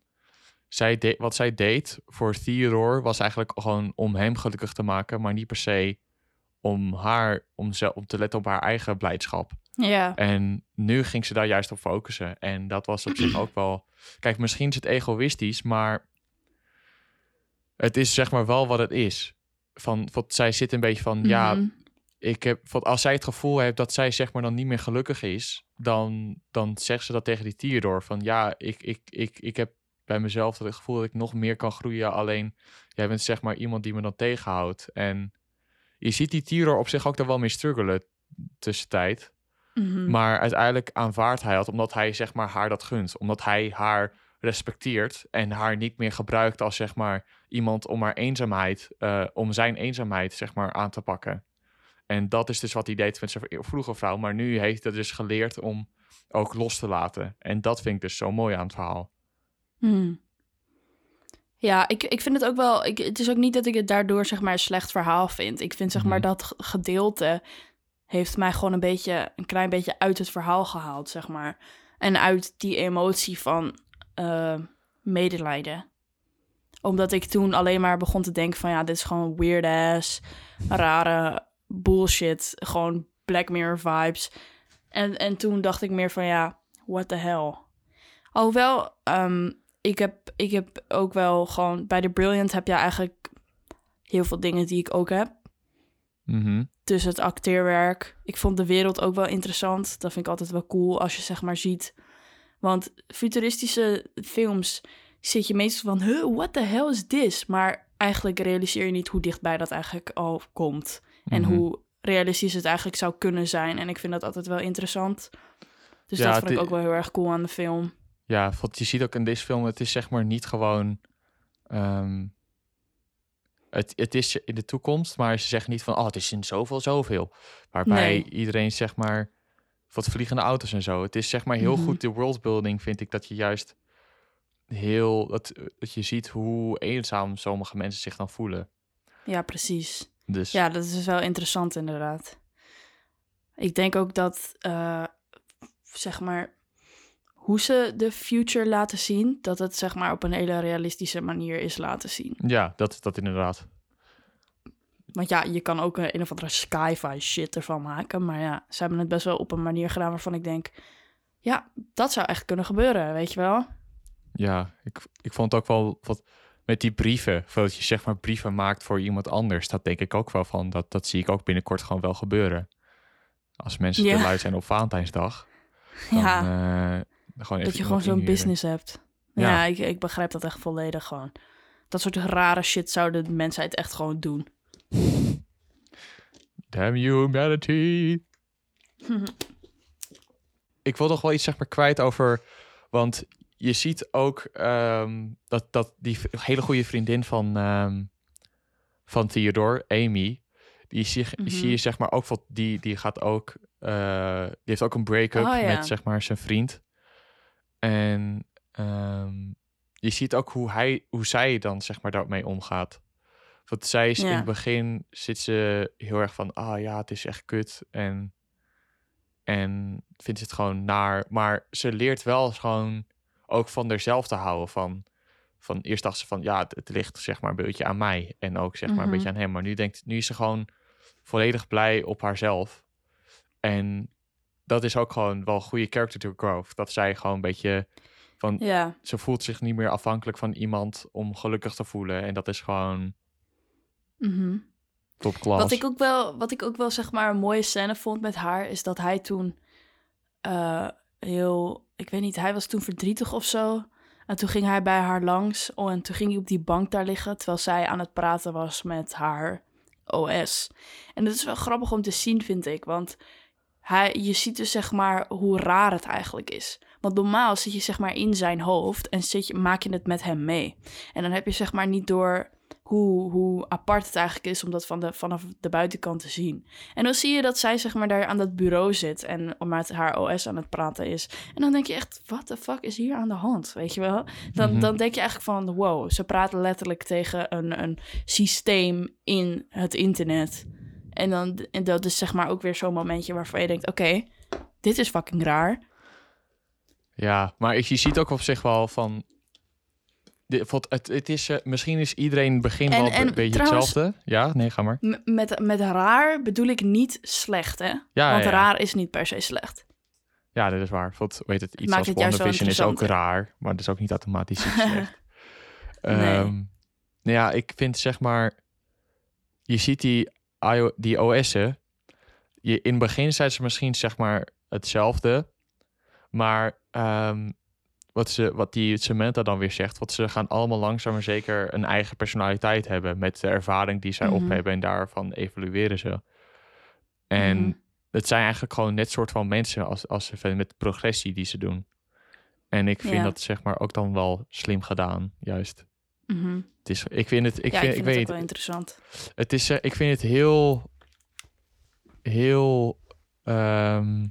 Zij de, wat zij deed voor Theodore was eigenlijk gewoon om hem gelukkig te maken, maar niet per se om haar, om, ze, om te letten op haar eigen blijdschap. ja. En nu ging ze daar juist op focussen. En dat was op zich ook wel. Kijk, misschien is het egoïstisch, maar het is zeg maar wel wat het is. Van, wat zij zit een beetje van, ja, Mhm. ik heb, wat, als zij het gevoel heeft dat zij zeg maar dan niet meer gelukkig is, dan, dan zegt ze dat tegen die Theodore van, ja, ik, ik, ik, ik heb bij mezelf het gevoel dat ik nog meer kan groeien. Alleen jij bent zeg maar iemand die me dan tegenhoudt. En je ziet die Theodore op zich ook daar wel mee struggelen tussentijd. Mhm. Maar uiteindelijk aanvaardt hij dat omdat hij zeg maar haar dat gunt. Omdat hij haar respecteert en haar niet meer gebruikt als zeg maar iemand om haar eenzaamheid, eh, om zijn eenzaamheid zeg maar aan te pakken. En dat is dus wat hij deed met zijn vroege vrouw. Maar nu heeft hij dus geleerd om ook los te laten. En dat vind ik dus zo mooi aan het verhaal. Hmm. Ja, ik, ik vind het ook wel. Ik, het is ook niet dat ik het daardoor zeg maar een slecht verhaal vind. Ik vind zeg maar Mhm. dat gedeelte heeft mij gewoon een beetje, een klein beetje uit het verhaal gehaald, zeg maar. En uit die emotie van eh, medelijden. Omdat ik toen alleen maar begon te denken van ja, dit is gewoon weird ass, rare bullshit, gewoon Black Mirror vibes. En, en toen dacht ik meer van ja, what the hell. Alhoewel, ehm, ik, heb, ik heb ook wel gewoon... Bij de Brilliant heb je eigenlijk heel veel dingen die ik ook heb. Mhm. Dus het acteerwerk. Ik vond de wereld ook wel interessant. Dat vind ik altijd wel cool als je zeg maar ziet. Want futuristische films zit je meestal van... Huh, what the hell is this? Maar eigenlijk realiseer je niet hoe dichtbij dat eigenlijk al komt. En Mhm. hoe realistisch het eigenlijk zou kunnen zijn. En ik vind dat altijd wel interessant. Dus Ja, dat vond ik ook wel heel erg cool aan de film. Ja, want je ziet ook in deze film, het is zeg maar niet gewoon. ehm, het, het is in de toekomst, maar ze zeggen niet van, oh, het is in zoveel, zoveel. Waarbij Nee. iedereen zeg maar, wat vliegende auto's en zo. Het is zeg maar heel Mhm. goed de worldbuilding, vind ik, dat je juist heel, dat, dat je ziet hoe eenzaam sommige mensen zich dan voelen. Ja, precies. Dus Ja, dat is wel interessant inderdaad. Ik denk ook dat, eh, zeg maar, hoe ze de future laten zien, dat het zeg maar op een hele realistische manier is laten zien. ja, dat, dat inderdaad. Want ja, je kan ook een, een of andere sci-fi shit ervan maken, maar ja, ze hebben het best wel op een manier gedaan waarvan ik denk, ja, dat zou echt kunnen gebeuren, weet je wel? Ja, ik, ik vond ook wel wat met die brieven, dat je zeg maar brieven maakt voor iemand anders. Dat denk ik ook wel van, dat, dat zie ik ook binnenkort gewoon wel gebeuren. Als mensen Ja. te lui zijn op Valentijnsdag. Dan, ja, eh, gewoon dat je gewoon zo'n business hebt. Ja, Ja. ik, ik begrijp dat echt volledig gewoon. Dat soort rare shit zouden de mensheid echt gewoon doen. Damn humanity. ik wil toch wel iets zeg maar kwijt over, want je ziet ook ehm, dat, dat die hele goede vriendin van, ehm, van Theodore, Amy, die zie, Mhm. zie je zeg maar ook wat die, die gaat ook, eh, die heeft ook een break-up Oh, ja. met zeg maar zijn vriend. En ehm, je ziet ook hoe hij, hoe zij dan zeg maar daarmee omgaat. Want zij is in het begin zit ze heel erg van, ah ja, het is echt kut en en vindt ze het gewoon naar. Maar ze leert wel gewoon ook van haarzelf te houden. Van, van eerst dacht ze van ja, het, het ligt zeg maar een beetje aan mij en ook zeg maar een Mhm. beetje aan hem. Maar nu denkt, nu is ze gewoon volledig blij op haarzelf. En dat is ook gewoon wel goede character growth. Dat zij gewoon een beetje van Ja, ze voelt zich niet meer afhankelijk van iemand om gelukkig te voelen. En dat is gewoon mhm. top klas. Wat ik ook wel, wat ik ook wel zeg maar een mooie scène vond met haar, is dat hij toen eh, heel, ik weet niet, hij was toen verdrietig of zo. En toen ging hij bij haar langs oh, en toen ging hij op die bank daar liggen, terwijl zij aan het praten was met haar OS. En dat is wel grappig om te zien, vind ik, want hij, je ziet dus zeg maar hoe raar het eigenlijk is. Want normaal zit je zeg maar in zijn hoofd en zit je, maak je het met hem mee. En dan heb je zeg maar niet door hoe, hoe apart het eigenlijk is om dat van de, vanaf de buitenkant te zien. En dan zie je dat zij zeg maar daar aan dat bureau zit en met haar OS aan het praten is. En dan denk je echt, what the fuck is hier aan de hand, weet je wel? Dan, Mhm. dan denk je eigenlijk van, wow, ze praten letterlijk tegen een, een systeem in het internet. En, dan, en dat is zeg maar ook weer zo'n momentje waarvan je denkt, oké, dit is fucking raar. Ja, maar je ziet ook op zich wel van. De- Het, het is, eh, misschien is iedereen begin En- wel en een beetje trouwens- hetzelfde. Ja, nee, ga maar. Met, met raar bedoel ik niet slecht, hè? Ja, Want ja, ja. raar is niet per se slecht. Ja, dat is waar. Want, weet het, iets maakt als WandaVision is ook raar, maar dat is ook niet automatisch iets slecht. Nee. Ehm, nou ja, ik vind zeg maar, je ziet die, IO die OS'en, je, in het begin zijn ze misschien zeg maar hetzelfde, maar ehm, wat, ze, wat die Samantha dan weer zegt, wat ze gaan allemaal langzaam maar zeker een eigen personaliteit hebben met de ervaring die zij Mhm. op hebben en daarvan evalueren ze. En Mhm. het zijn eigenlijk gewoon net soort van mensen als, als ze met de progressie die ze doen. En ik vind Ja. dat zeg maar ook dan wel slim gedaan, juist. Mhm. Het is, ik vind het, ik ja, vind, ik ik, vind het weet ook wel interessant. het is, eh, ik vind het heel, heel, ehm,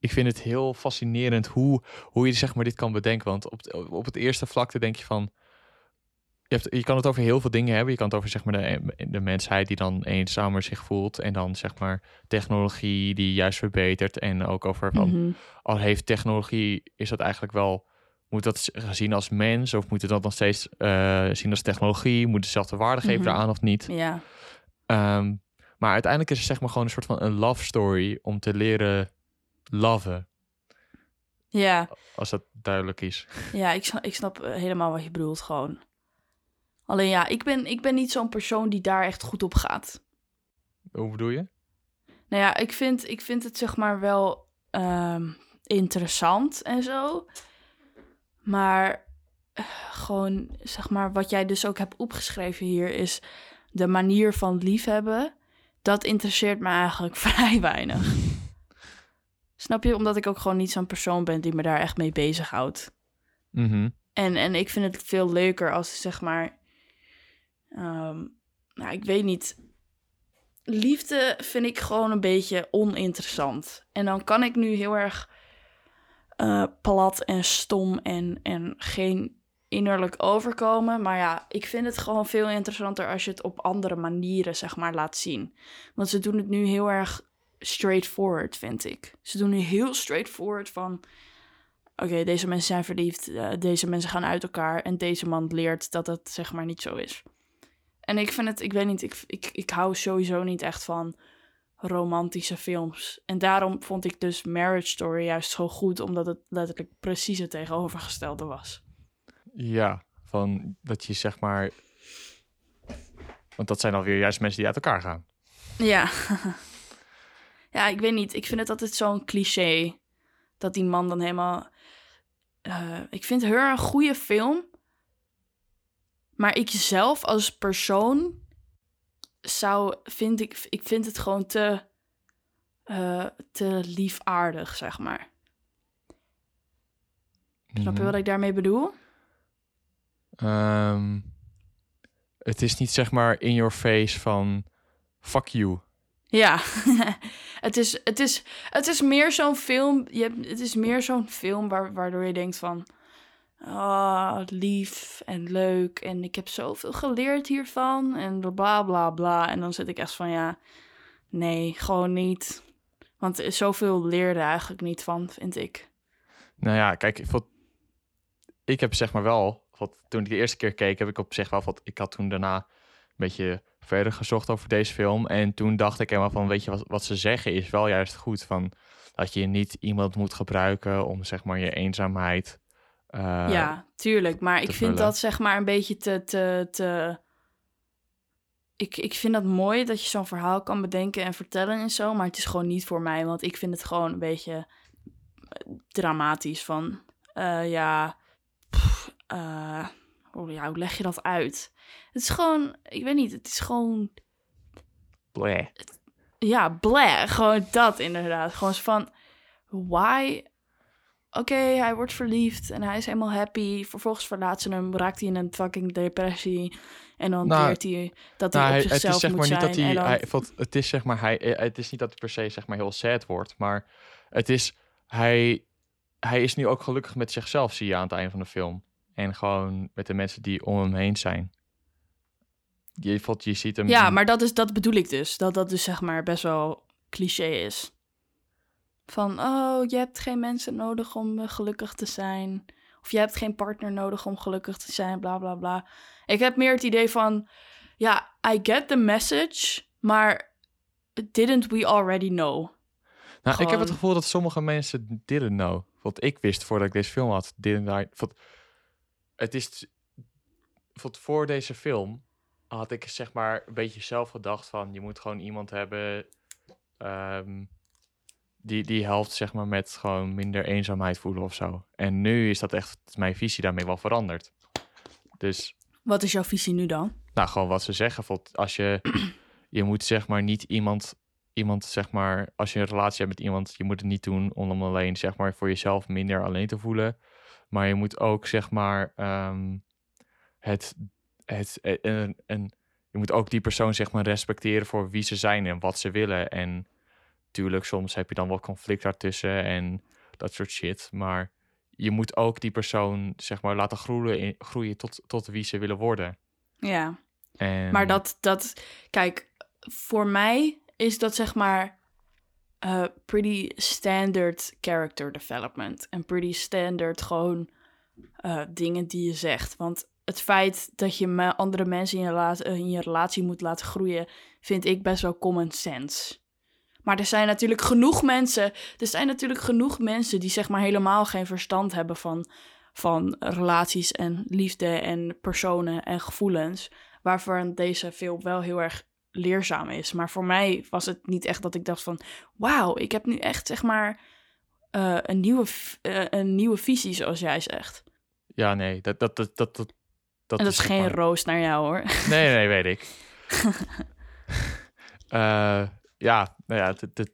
ik vind het heel fascinerend hoe, hoe je zeg maar dit kan bedenken. Want op, het- op het eerste vlakte denk je van, je, hebt, je kan het over heel veel dingen hebben. Je kan het over zeg maar de, de mensheid die dan eenzamer zich voelt en dan zeg maar technologie die juist verbetert en ook over van, Mhm. al heeft technologie, is dat eigenlijk wel, moet dat gezien als mens of moet het dat nog steeds eh, zien als technologie? Moet dezelfde waarde geven Mhm. eraan of niet? Ja, Ehm, maar uiteindelijk is het zeg maar gewoon een soort van een love story om te leren loven, ja, als dat duidelijk is. ja ik, snap, ik snap eh, helemaal wat je bedoelt gewoon. Alleen ja, ik ben, ik ben niet zo'n persoon die daar echt goed op gaat. Hoe bedoel je? Nou ja, ik vind, ik vind het zeg maar wel ehm, interessant en zo. Maar eh, gewoon, zeg maar, wat jij dus ook hebt opgeschreven hier is de manier van liefhebben. Dat interesseert me eigenlijk vrij weinig. Snap je? Omdat ik ook gewoon niet zo'n persoon ben die me daar echt mee bezighoudt. Mhm. En, en ik vind het veel leuker als, zeg maar... ehm, nou, ik weet niet. Liefde vind ik gewoon een beetje oninteressant. En dan kan ik nu heel erg eh, plat en stom en, en geen innerlijk overkomen. Maar ja, ik vind het gewoon veel interessanter als je het op andere manieren, zeg maar, laat zien. Want ze doen het nu heel erg straightforward, vind ik. Ze doen nu heel straightforward van oké, deze mensen zijn verliefd, eh, deze mensen gaan uit elkaar en deze man leert dat het zeg maar niet zo is. En ik vind het, ik weet niet, ik, ik, ik hou sowieso niet echt van romantische films. En daarom vond ik dus Marriage Story juist zo goed, omdat het letterlijk precies het tegenovergestelde was. Ja, van dat je zeg maar, want dat zijn alweer juist mensen die uit elkaar gaan. Ja. ja, ik weet niet. Ik vind het altijd zo'n cliché. Dat die man dan helemaal... eh, ik vind haar een goede film. Maar ik zelf als persoon zou... Vind ik, ik vind het gewoon te... eh, te liefaardig, zeg maar. Snap je Mhm. wat ik daarmee bedoel? Ehm, het is niet zeg maar in your face van fuck you. Ja, het, is, het, is, het is meer zo'n film. Je hebt, het is meer zo'n film waar, waardoor je denkt van. Oh, lief en leuk. En ik heb zoveel geleerd hiervan. En bla bla bla. En dan zit ik echt van ja. Nee, gewoon niet. Want er is zoveel leerde eigenlijk niet van, vind ik. Nou ja, kijk, ik, vond- ik heb zeg maar wel wat, toen ik de eerste keer keek, heb ik op zich wel wat. Ik had toen daarna beetje verder gezocht over deze film. En toen dacht ik helemaal van, weet je, wat, wat ze zeggen is wel juist goed. Van dat je niet iemand moet gebruiken om zeg maar je eenzaamheid. eh, ja, tuurlijk. Maar ik vind dat zeg maar een beetje te. te, te... Ik, ik vind dat mooi dat je zo'n verhaal kan bedenken en vertellen en zo. Maar het is gewoon niet voor mij. Want ik vind het gewoon een beetje eh, dramatisch. Van eh, ja. pff, hoe, ja, hoe leg je dat uit? Het is gewoon. Ik weet niet. Het is gewoon. bleh. Ja, bleh. Gewoon dat inderdaad. Gewoon zo van. Why? Oké, hij wordt verliefd en hij is helemaal happy. Vervolgens verlaat ze hem, raakt hij in een fucking depressie. En dan Nou, leert hij dat hij Nou, op hij- het zichzelf is zeg moet maar niet zijn. dat hij, hij het is zeg maar hij, het is niet dat hij per se zeg maar heel sad wordt, maar het is hij, hij is nu ook gelukkig met zichzelf zie je aan het einde van de film en gewoon met de mensen die om hem heen zijn. Je, je ziet hem. Ja, maar dat, is, dat bedoel ik dus. Dat dat dus zeg maar best wel cliché is. Van, oh, je hebt geen mensen nodig om eh, gelukkig te zijn. Of je hebt geen partner nodig om gelukkig te zijn, bla bla bla. Ik heb meer het idee van, ja, I get the message, maar didn't we already know? Nou, ik heb het gevoel dat sommige mensen didn't know. Wat ik wist voordat ik deze film had, didn't I. Wat, het is. Wat voor deze film had ik zeg maar een beetje zelf gedacht van je moet gewoon iemand hebben ehm, die, die helpt zeg maar met gewoon minder eenzaamheid voelen of zo. En nu is dat echt mijn visie daarmee wel veranderd. Dus Wat is jouw visie nu dan? nou, gewoon wat ze zeggen. Als je, je moet zeg maar niet iemand, iemand zeg maar, als je een relatie hebt met iemand, je moet het niet doen om alleen zeg maar voor jezelf minder alleen te voelen. Maar je moet ook zeg maar ehm, het, het, eh, en, en je moet ook die persoon zeg maar respecteren voor wie ze zijn en wat ze willen. En tuurlijk, soms heb je dan wel conflict daartussen en dat soort shit. Maar je moet ook die persoon zeg maar laten groeien, tot, tot wie ze willen worden. Ja. En, Maar dat, dat, kijk, voor mij is dat zeg maar eh, pretty standard character development. En pretty standard gewoon eh, dingen die je zegt. Want het feit dat je andere mensen in je, in je relatie moet laten groeien, vind ik best wel common sense. Maar er zijn natuurlijk genoeg mensen, er zijn natuurlijk genoeg mensen die zeg maar helemaal geen verstand hebben van, van relaties en liefde en personen en gevoelens waarvan deze film wel heel erg leerzaam is. Maar voor mij was het niet echt dat ik dacht van... wauw, ik heb nu echt zeg maar eh, een, nieuwe, eh, een nieuwe visie, zoals jij zegt. Ja, nee, dat, dat, dat, dat, dat, en dat is geen maar- roos naar jou, hoor. Nee, nee, weet ik. Eh, ja, nou ja, het,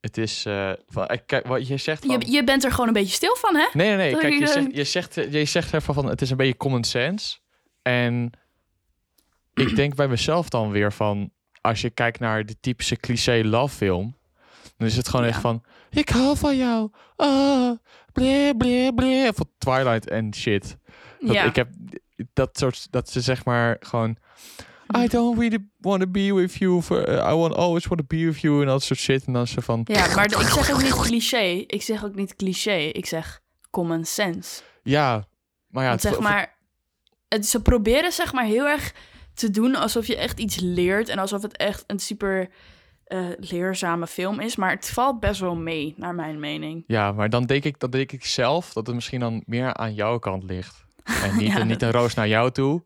het, is... eh, van, kijk, wat je zegt van... Je, je bent er gewoon een beetje stil van, hè? Nee, nee, nee. Dat Kijk, je zegt, je zegt, je zegt ervan van het is een beetje common sense. En ik denk bij mezelf dan weer van als je kijkt naar de typische cliché love film, dan is het gewoon Ja. echt van ik hou van jou. Ah, bleh, bleh, bleh. Van Twilight en shit. Dat, ja. Ik heb dat soort dat ze zeg maar gewoon I don't really want to be with you. For, uh, I want always want to be with you en dat soort shit. En dan ze van ja, maar ik zeg ook niet cliché. Ik zeg ook niet cliché. Ik zeg common sense. ja, maar ja, Want het- zeg maar, het, ze proberen zeg maar heel erg te doen alsof je echt iets leert en alsof het echt een super eh, leerzame film is. Maar het valt best wel mee, naar mijn mening. Ja, maar dan denk ik, dan denk ik zelf dat het misschien dan meer aan jouw kant ligt. En niet, Ja, niet een roos naar jou toe.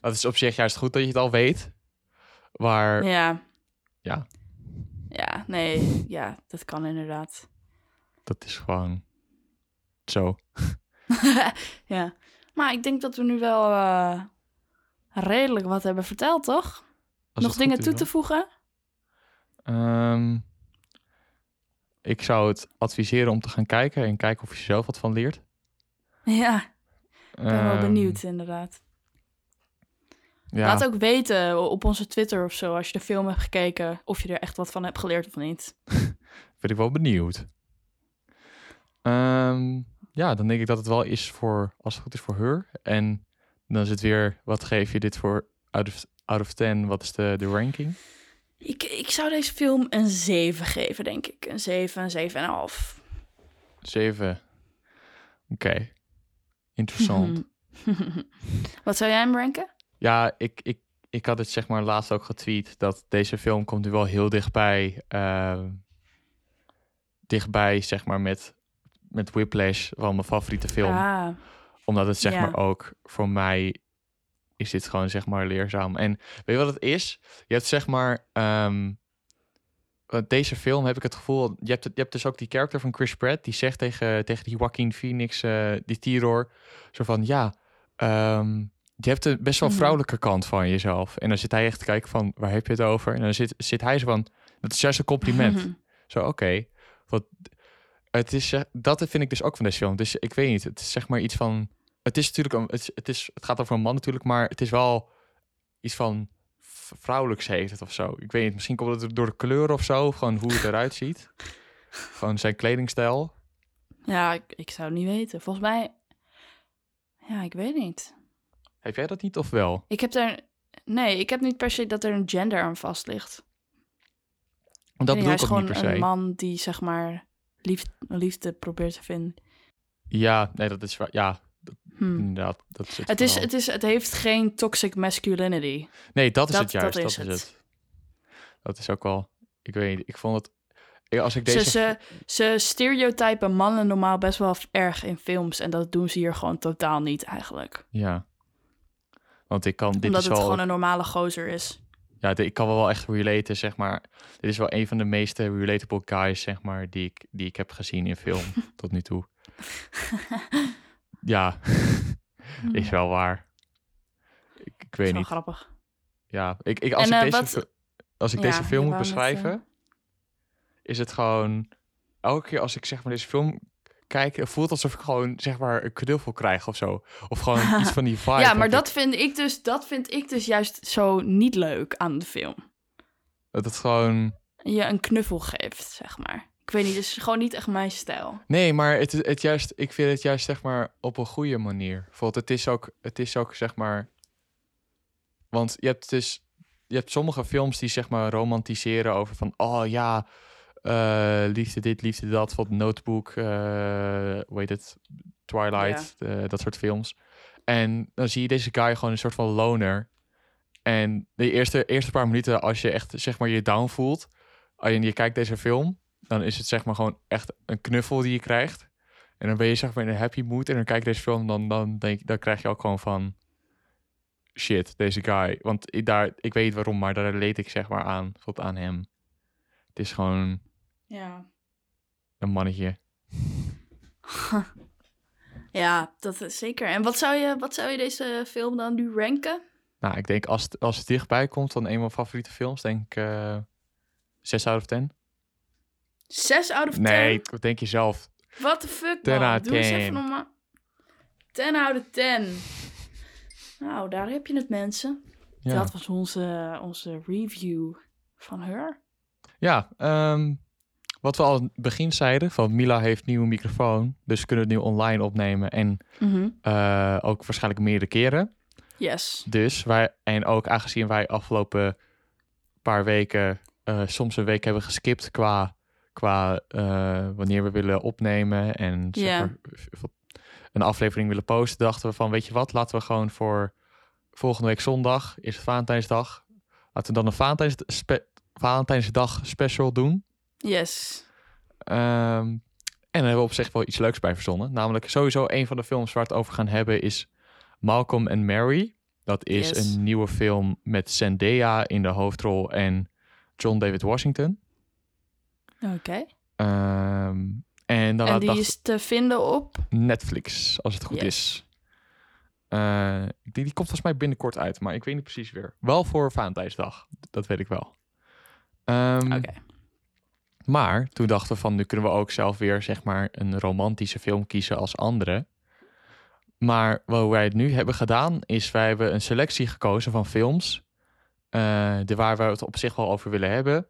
Dat is op zich juist goed dat je het al weet. Maar Ja. Ja. Ja, nee, ja, dat kan inderdaad. dat is gewoon zo. ja, maar ik denk dat we nu wel eh, redelijk wat hebben verteld, toch? Als Nog dingen toe te voegen? Ehm, ik zou het adviseren om te gaan kijken en kijken of je er zelf wat van leert. Ja, ik ben wel Ehm, benieuwd inderdaad. Ja, Laat ook weten op onze Twitter of zo, als je de film hebt gekeken, of je er echt wat van hebt geleerd of niet. ben ik wel benieuwd. Ehm, ja, dan denk ik dat het wel is voor, als het goed is, voor haar. En dan is het weer, wat geef je dit voor out of, out of 10? Wat is de, de ranking? Ik, ik zou deze film een 7 geven, denk ik. Een 7, een 7,5. 7. Oké. Interessant. Wat zou jij hem ranken? Ja, ik, ik, ik had het zeg maar laatst ook getweet dat deze film komt nu wel heel dichtbij. eh, dichtbij, zeg maar, met, met Whiplash van mijn favoriete film. Ah, Omdat het zeg Ja. maar ook voor mij is dit gewoon zeg maar leerzaam. En weet je wat het is? Je hebt zeg maar ehm, deze film heb ik het gevoel. Je hebt, het, je hebt dus ook die character van Chris Pratt die zegt tegen, tegen die Joaquin Phoenix, eh, die Tiror, zo van ja, ehm, je hebt een best wel Mhm. vrouwelijke kant van jezelf. En dan zit hij echt te kijken van waar heb je het over? En dan zit, zit hij zo van dat is juist een compliment. Zo, oké. Wat het is, eh, dat vind ik dus ook van deze film. Dus ik weet niet, het is zeg maar iets van. Het is natuurlijk, een, het, is, het, gaat over een man natuurlijk, maar het is wel iets van vrouwelijks heeft het of zo. Ik weet niet, misschien komt het door de kleur of zo, of gewoon hoe het eruit ziet. Gewoon zijn kledingstijl. ja, ik, ik zou het niet weten. Volgens mij... Ja, ik weet niet. Heb jij dat niet of wel? Ik heb daar... Nee, ik heb niet per se dat er een gender aan vast ligt. Want dat bedoel ik ook niet per se. een man die, zeg maar, lief, liefde probeert te vinden. Ja, nee, dat is waar. Ja, Hm. inderdaad. Dat is het, Het, is, het, is, het heeft geen toxic masculinity. Nee, dat is dat- het juist. dat Dat, is is het. het. Dat is ook wel. Ik weet niet. Ik vond het. Als ik deze. Ze, ze, ze stereotypen mannen normaal best wel erg in films. En dat doen ze hier gewoon totaal niet eigenlijk. Ja. Want ik kan. Dit Omdat is het wel. gewoon een normale gozer is. Ja, ik kan wel echt relaten, zeg maar. Dit is wel een van de meest relatable guys, zeg maar, die ik, die ik heb gezien in film tot nu toe. Ja, is wel waar. Ik, weet niet. grappig. Ja, ik, ik, als En, ik eh, deze, wat- als ik Ja, deze film moet net, beschrijven, is het gewoon elke keer als ik zeg maar deze film kijk, het voelt alsof ik gewoon zeg maar een knuffel krijg of zo, of gewoon iets van die vibe. Ja, maar ik. dat vind, ik dus, dat vind ik dus juist zo niet leuk aan de film. dat het gewoon Je een knuffel geeft, zeg maar. Ik weet niet, het is gewoon niet echt mijn stijl. Nee, maar het, het juist, ik vind het juist zeg maar op een goede manier. Bijvoorbeeld, het is ook, het is ook zeg maar. Want je hebt dus, je hebt sommige films die zeg maar romantiseren over van, oh ja, eh, liefde dit, liefde dat, bijvoorbeeld Notebook, hoe heet het, Twilight, eh, dat soort films. En dan zie je deze guy gewoon een soort van loner. En de eerste, eerste paar minuten, als je echt zeg maar je down voelt, en je kijkt deze film, dan is het zeg maar gewoon echt een knuffel die je krijgt. En dan ben je zeg maar in een happy mood en dan kijk je deze film, dan, dan, denk, dan krijg je ook gewoon van shit, deze guy. Want ik, daar, ik weet waarom, maar daar leed ik zeg maar aan, tot aan hem. Het is gewoon Ja. een mannetje. Ja, dat is zeker. En wat zou je, wat zou je deze film dan nu ranken? Nou, ik denk als het, als het dichtbij komt van een van mijn favoriete films, denk ik eh 6 out of 10. 6 out of 10? Nee, wat denk je zelf? What the fuck, 10 man? Doe eens 10. even normaal. 10 out of 10. Nou, daar heb je het, mensen. Ja, Dat was onze, onze review van haar. ja ehm, wat we al in het begin zeiden, van Mila heeft een nieuwe microfoon, dus we kunnen het nu online opnemen en Mhm. eh, ook waarschijnlijk meerdere keren. Yes. Dus wij, en ook aangezien wij afgelopen paar weken eh, soms een week hebben geskipt qua, qua eh, wanneer we willen opnemen en zeg maar, een aflevering willen posten, dachten we van weet je wat, laten we gewoon voor volgende week zondag, is het Valentijnsdag, laten we dan een Valentijns, spe, Valentijnsdag special doen. Yes. Ehm, en daar hebben we op zich wel iets leuks bij verzonnen. Namelijk sowieso een van de films waar we het over gaan hebben is Malcolm and Mary. Dat is Yes. een nieuwe film met Zendaya in de hoofdrol en John David Washington. Oké. Ehm, en dan En had die dacht- is te vinden op... Netflix, als het goed Yes. is. Eh, die, die komt volgens mij binnenkort uit, maar ik weet niet precies weer. Wel voor Valentijnsdag, dat weet ik wel. Ehm, Oké. Maar toen dachten we van, nu kunnen we ook zelf weer zeg maar een romantische film kiezen als andere. Maar wat wij het nu hebben gedaan, is wij hebben een selectie gekozen van films. eh, de waar we het op zich wel over willen hebben.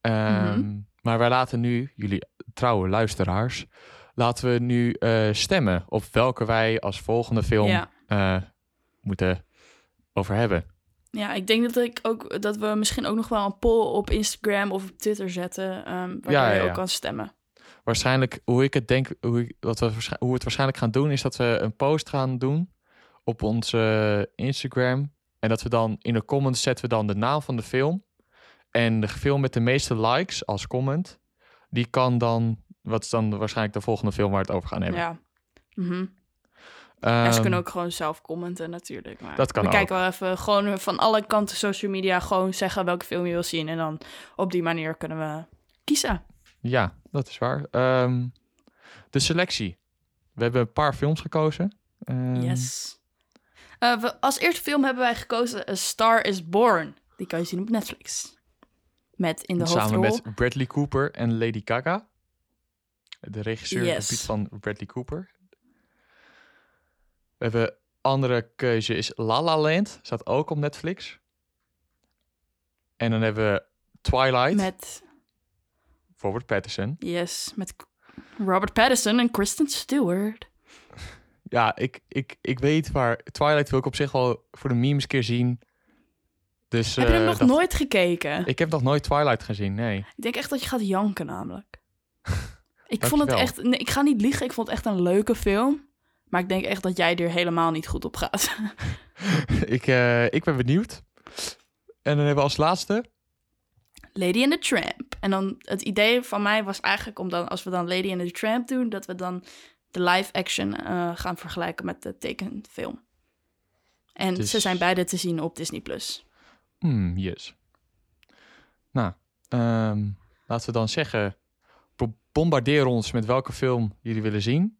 Ehm, Mhm. Maar wij laten nu, jullie trouwe luisteraars, laten we nu eh, stemmen op welke wij als volgende film Ja. eh, moeten over hebben. Ja, ik denk dat, ik ook, dat we misschien ook nog wel een poll op Instagram of op Twitter zetten. ehm waar Ja, je ja, ook ja. kan stemmen. waarschijnlijk, hoe ik het denk, hoe, ik, wat we, hoe we het waarschijnlijk gaan doen, is dat we een post gaan doen. op onze Instagram. En dat we dan in de comments zetten we dan de naam van de film. En de film met de meeste likes als comment, die kan dan, wat is dan waarschijnlijk de volgende film waar we het over gaan hebben. Ja. En ze Ehm, kunnen ook gewoon zelf commenten natuurlijk. Maar Dat kan we ook. kijken wel even gewoon van alle kanten social media gewoon zeggen welke film je wil zien. En dan op die manier kunnen we kiezen. Ja, dat is waar. Ehm, de selectie. We hebben een paar films gekozen. Ehm, Yes. Eh, we, als eerste film hebben wij gekozen A Star is Born. Die kan je zien op Netflix. Met in de Samen hoofdrol... met Bradley Cooper en Lady Gaga. De regisseur Yes. van Bradley Cooper. We hebben andere keuze is La La Land. Staat ook op Netflix. En dan hebben we Twilight. Met, Robert Pattinson. yes, met Robert Pattinson en Kristen Stewart. Ja, ik, ik, ik weet waar... Twilight wil ik op zich wel voor de memes keer zien. Dus, Heb je hem eh, nog dat- nooit gekeken? Ik heb nog nooit Twilight gezien, nee. Ik denk echt dat je gaat janken namelijk. Ik vond het echt... Nee, ik ga niet liegen, ik vond het echt een leuke film. Maar ik denk echt dat jij er helemaal niet goed op gaat. ik, eh, ik ben benieuwd. En dan hebben we als laatste... Lady and the Tramp. En dan het idee van mij was eigenlijk om dan, als we dan Lady and the Tramp doen, dat we dan de live action eh, gaan vergelijken met de tekenfilm. En Dus- ze zijn beide te zien op Disney Plus. Hmm, yes. Nou, ehm, laten we dan zeggen... bo- Bombardeer ons met welke film jullie willen zien.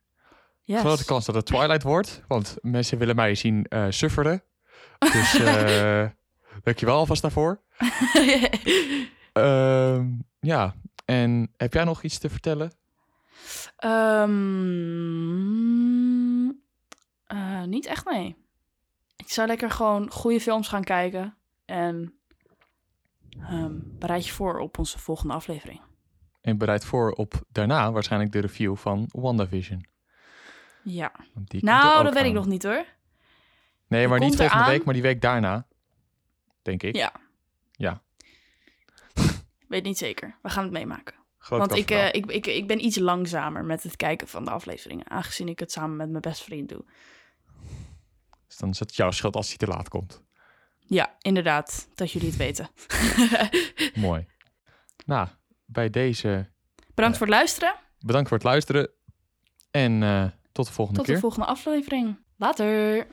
Yes. Grote kans dat het Twilight wordt. Want mensen willen mij zien eh sufferen. Dus eh dankjewel alvast daarvoor. Ehm, ja, en heb jij nog iets te vertellen? Ehm, eh, niet echt, nee. Ik zou lekker gewoon goede films gaan kijken. En ehm, bereid je voor op onze volgende aflevering. En bereid voor op daarna waarschijnlijk de review van WandaVision. Ja. Nou, dat weet ik nog niet hoor. Nee, die maar niet volgende week, maar die week daarna. Denk ik. Ja. Ja. Weet niet zeker. We gaan het meemaken. Groot Want ik, eh, ik, ik, ik ben iets langzamer met het kijken van de afleveringen. Aangezien ik het samen met mijn beste vriend doe. Dus dan is het jouw schuld als hij te laat komt. Ja, inderdaad. Dat jullie het weten. Mooi. Nou, bij deze Bedankt voor het luisteren. bedankt voor het luisteren. En eh, tot de volgende Tot keer. de volgende aflevering. Later.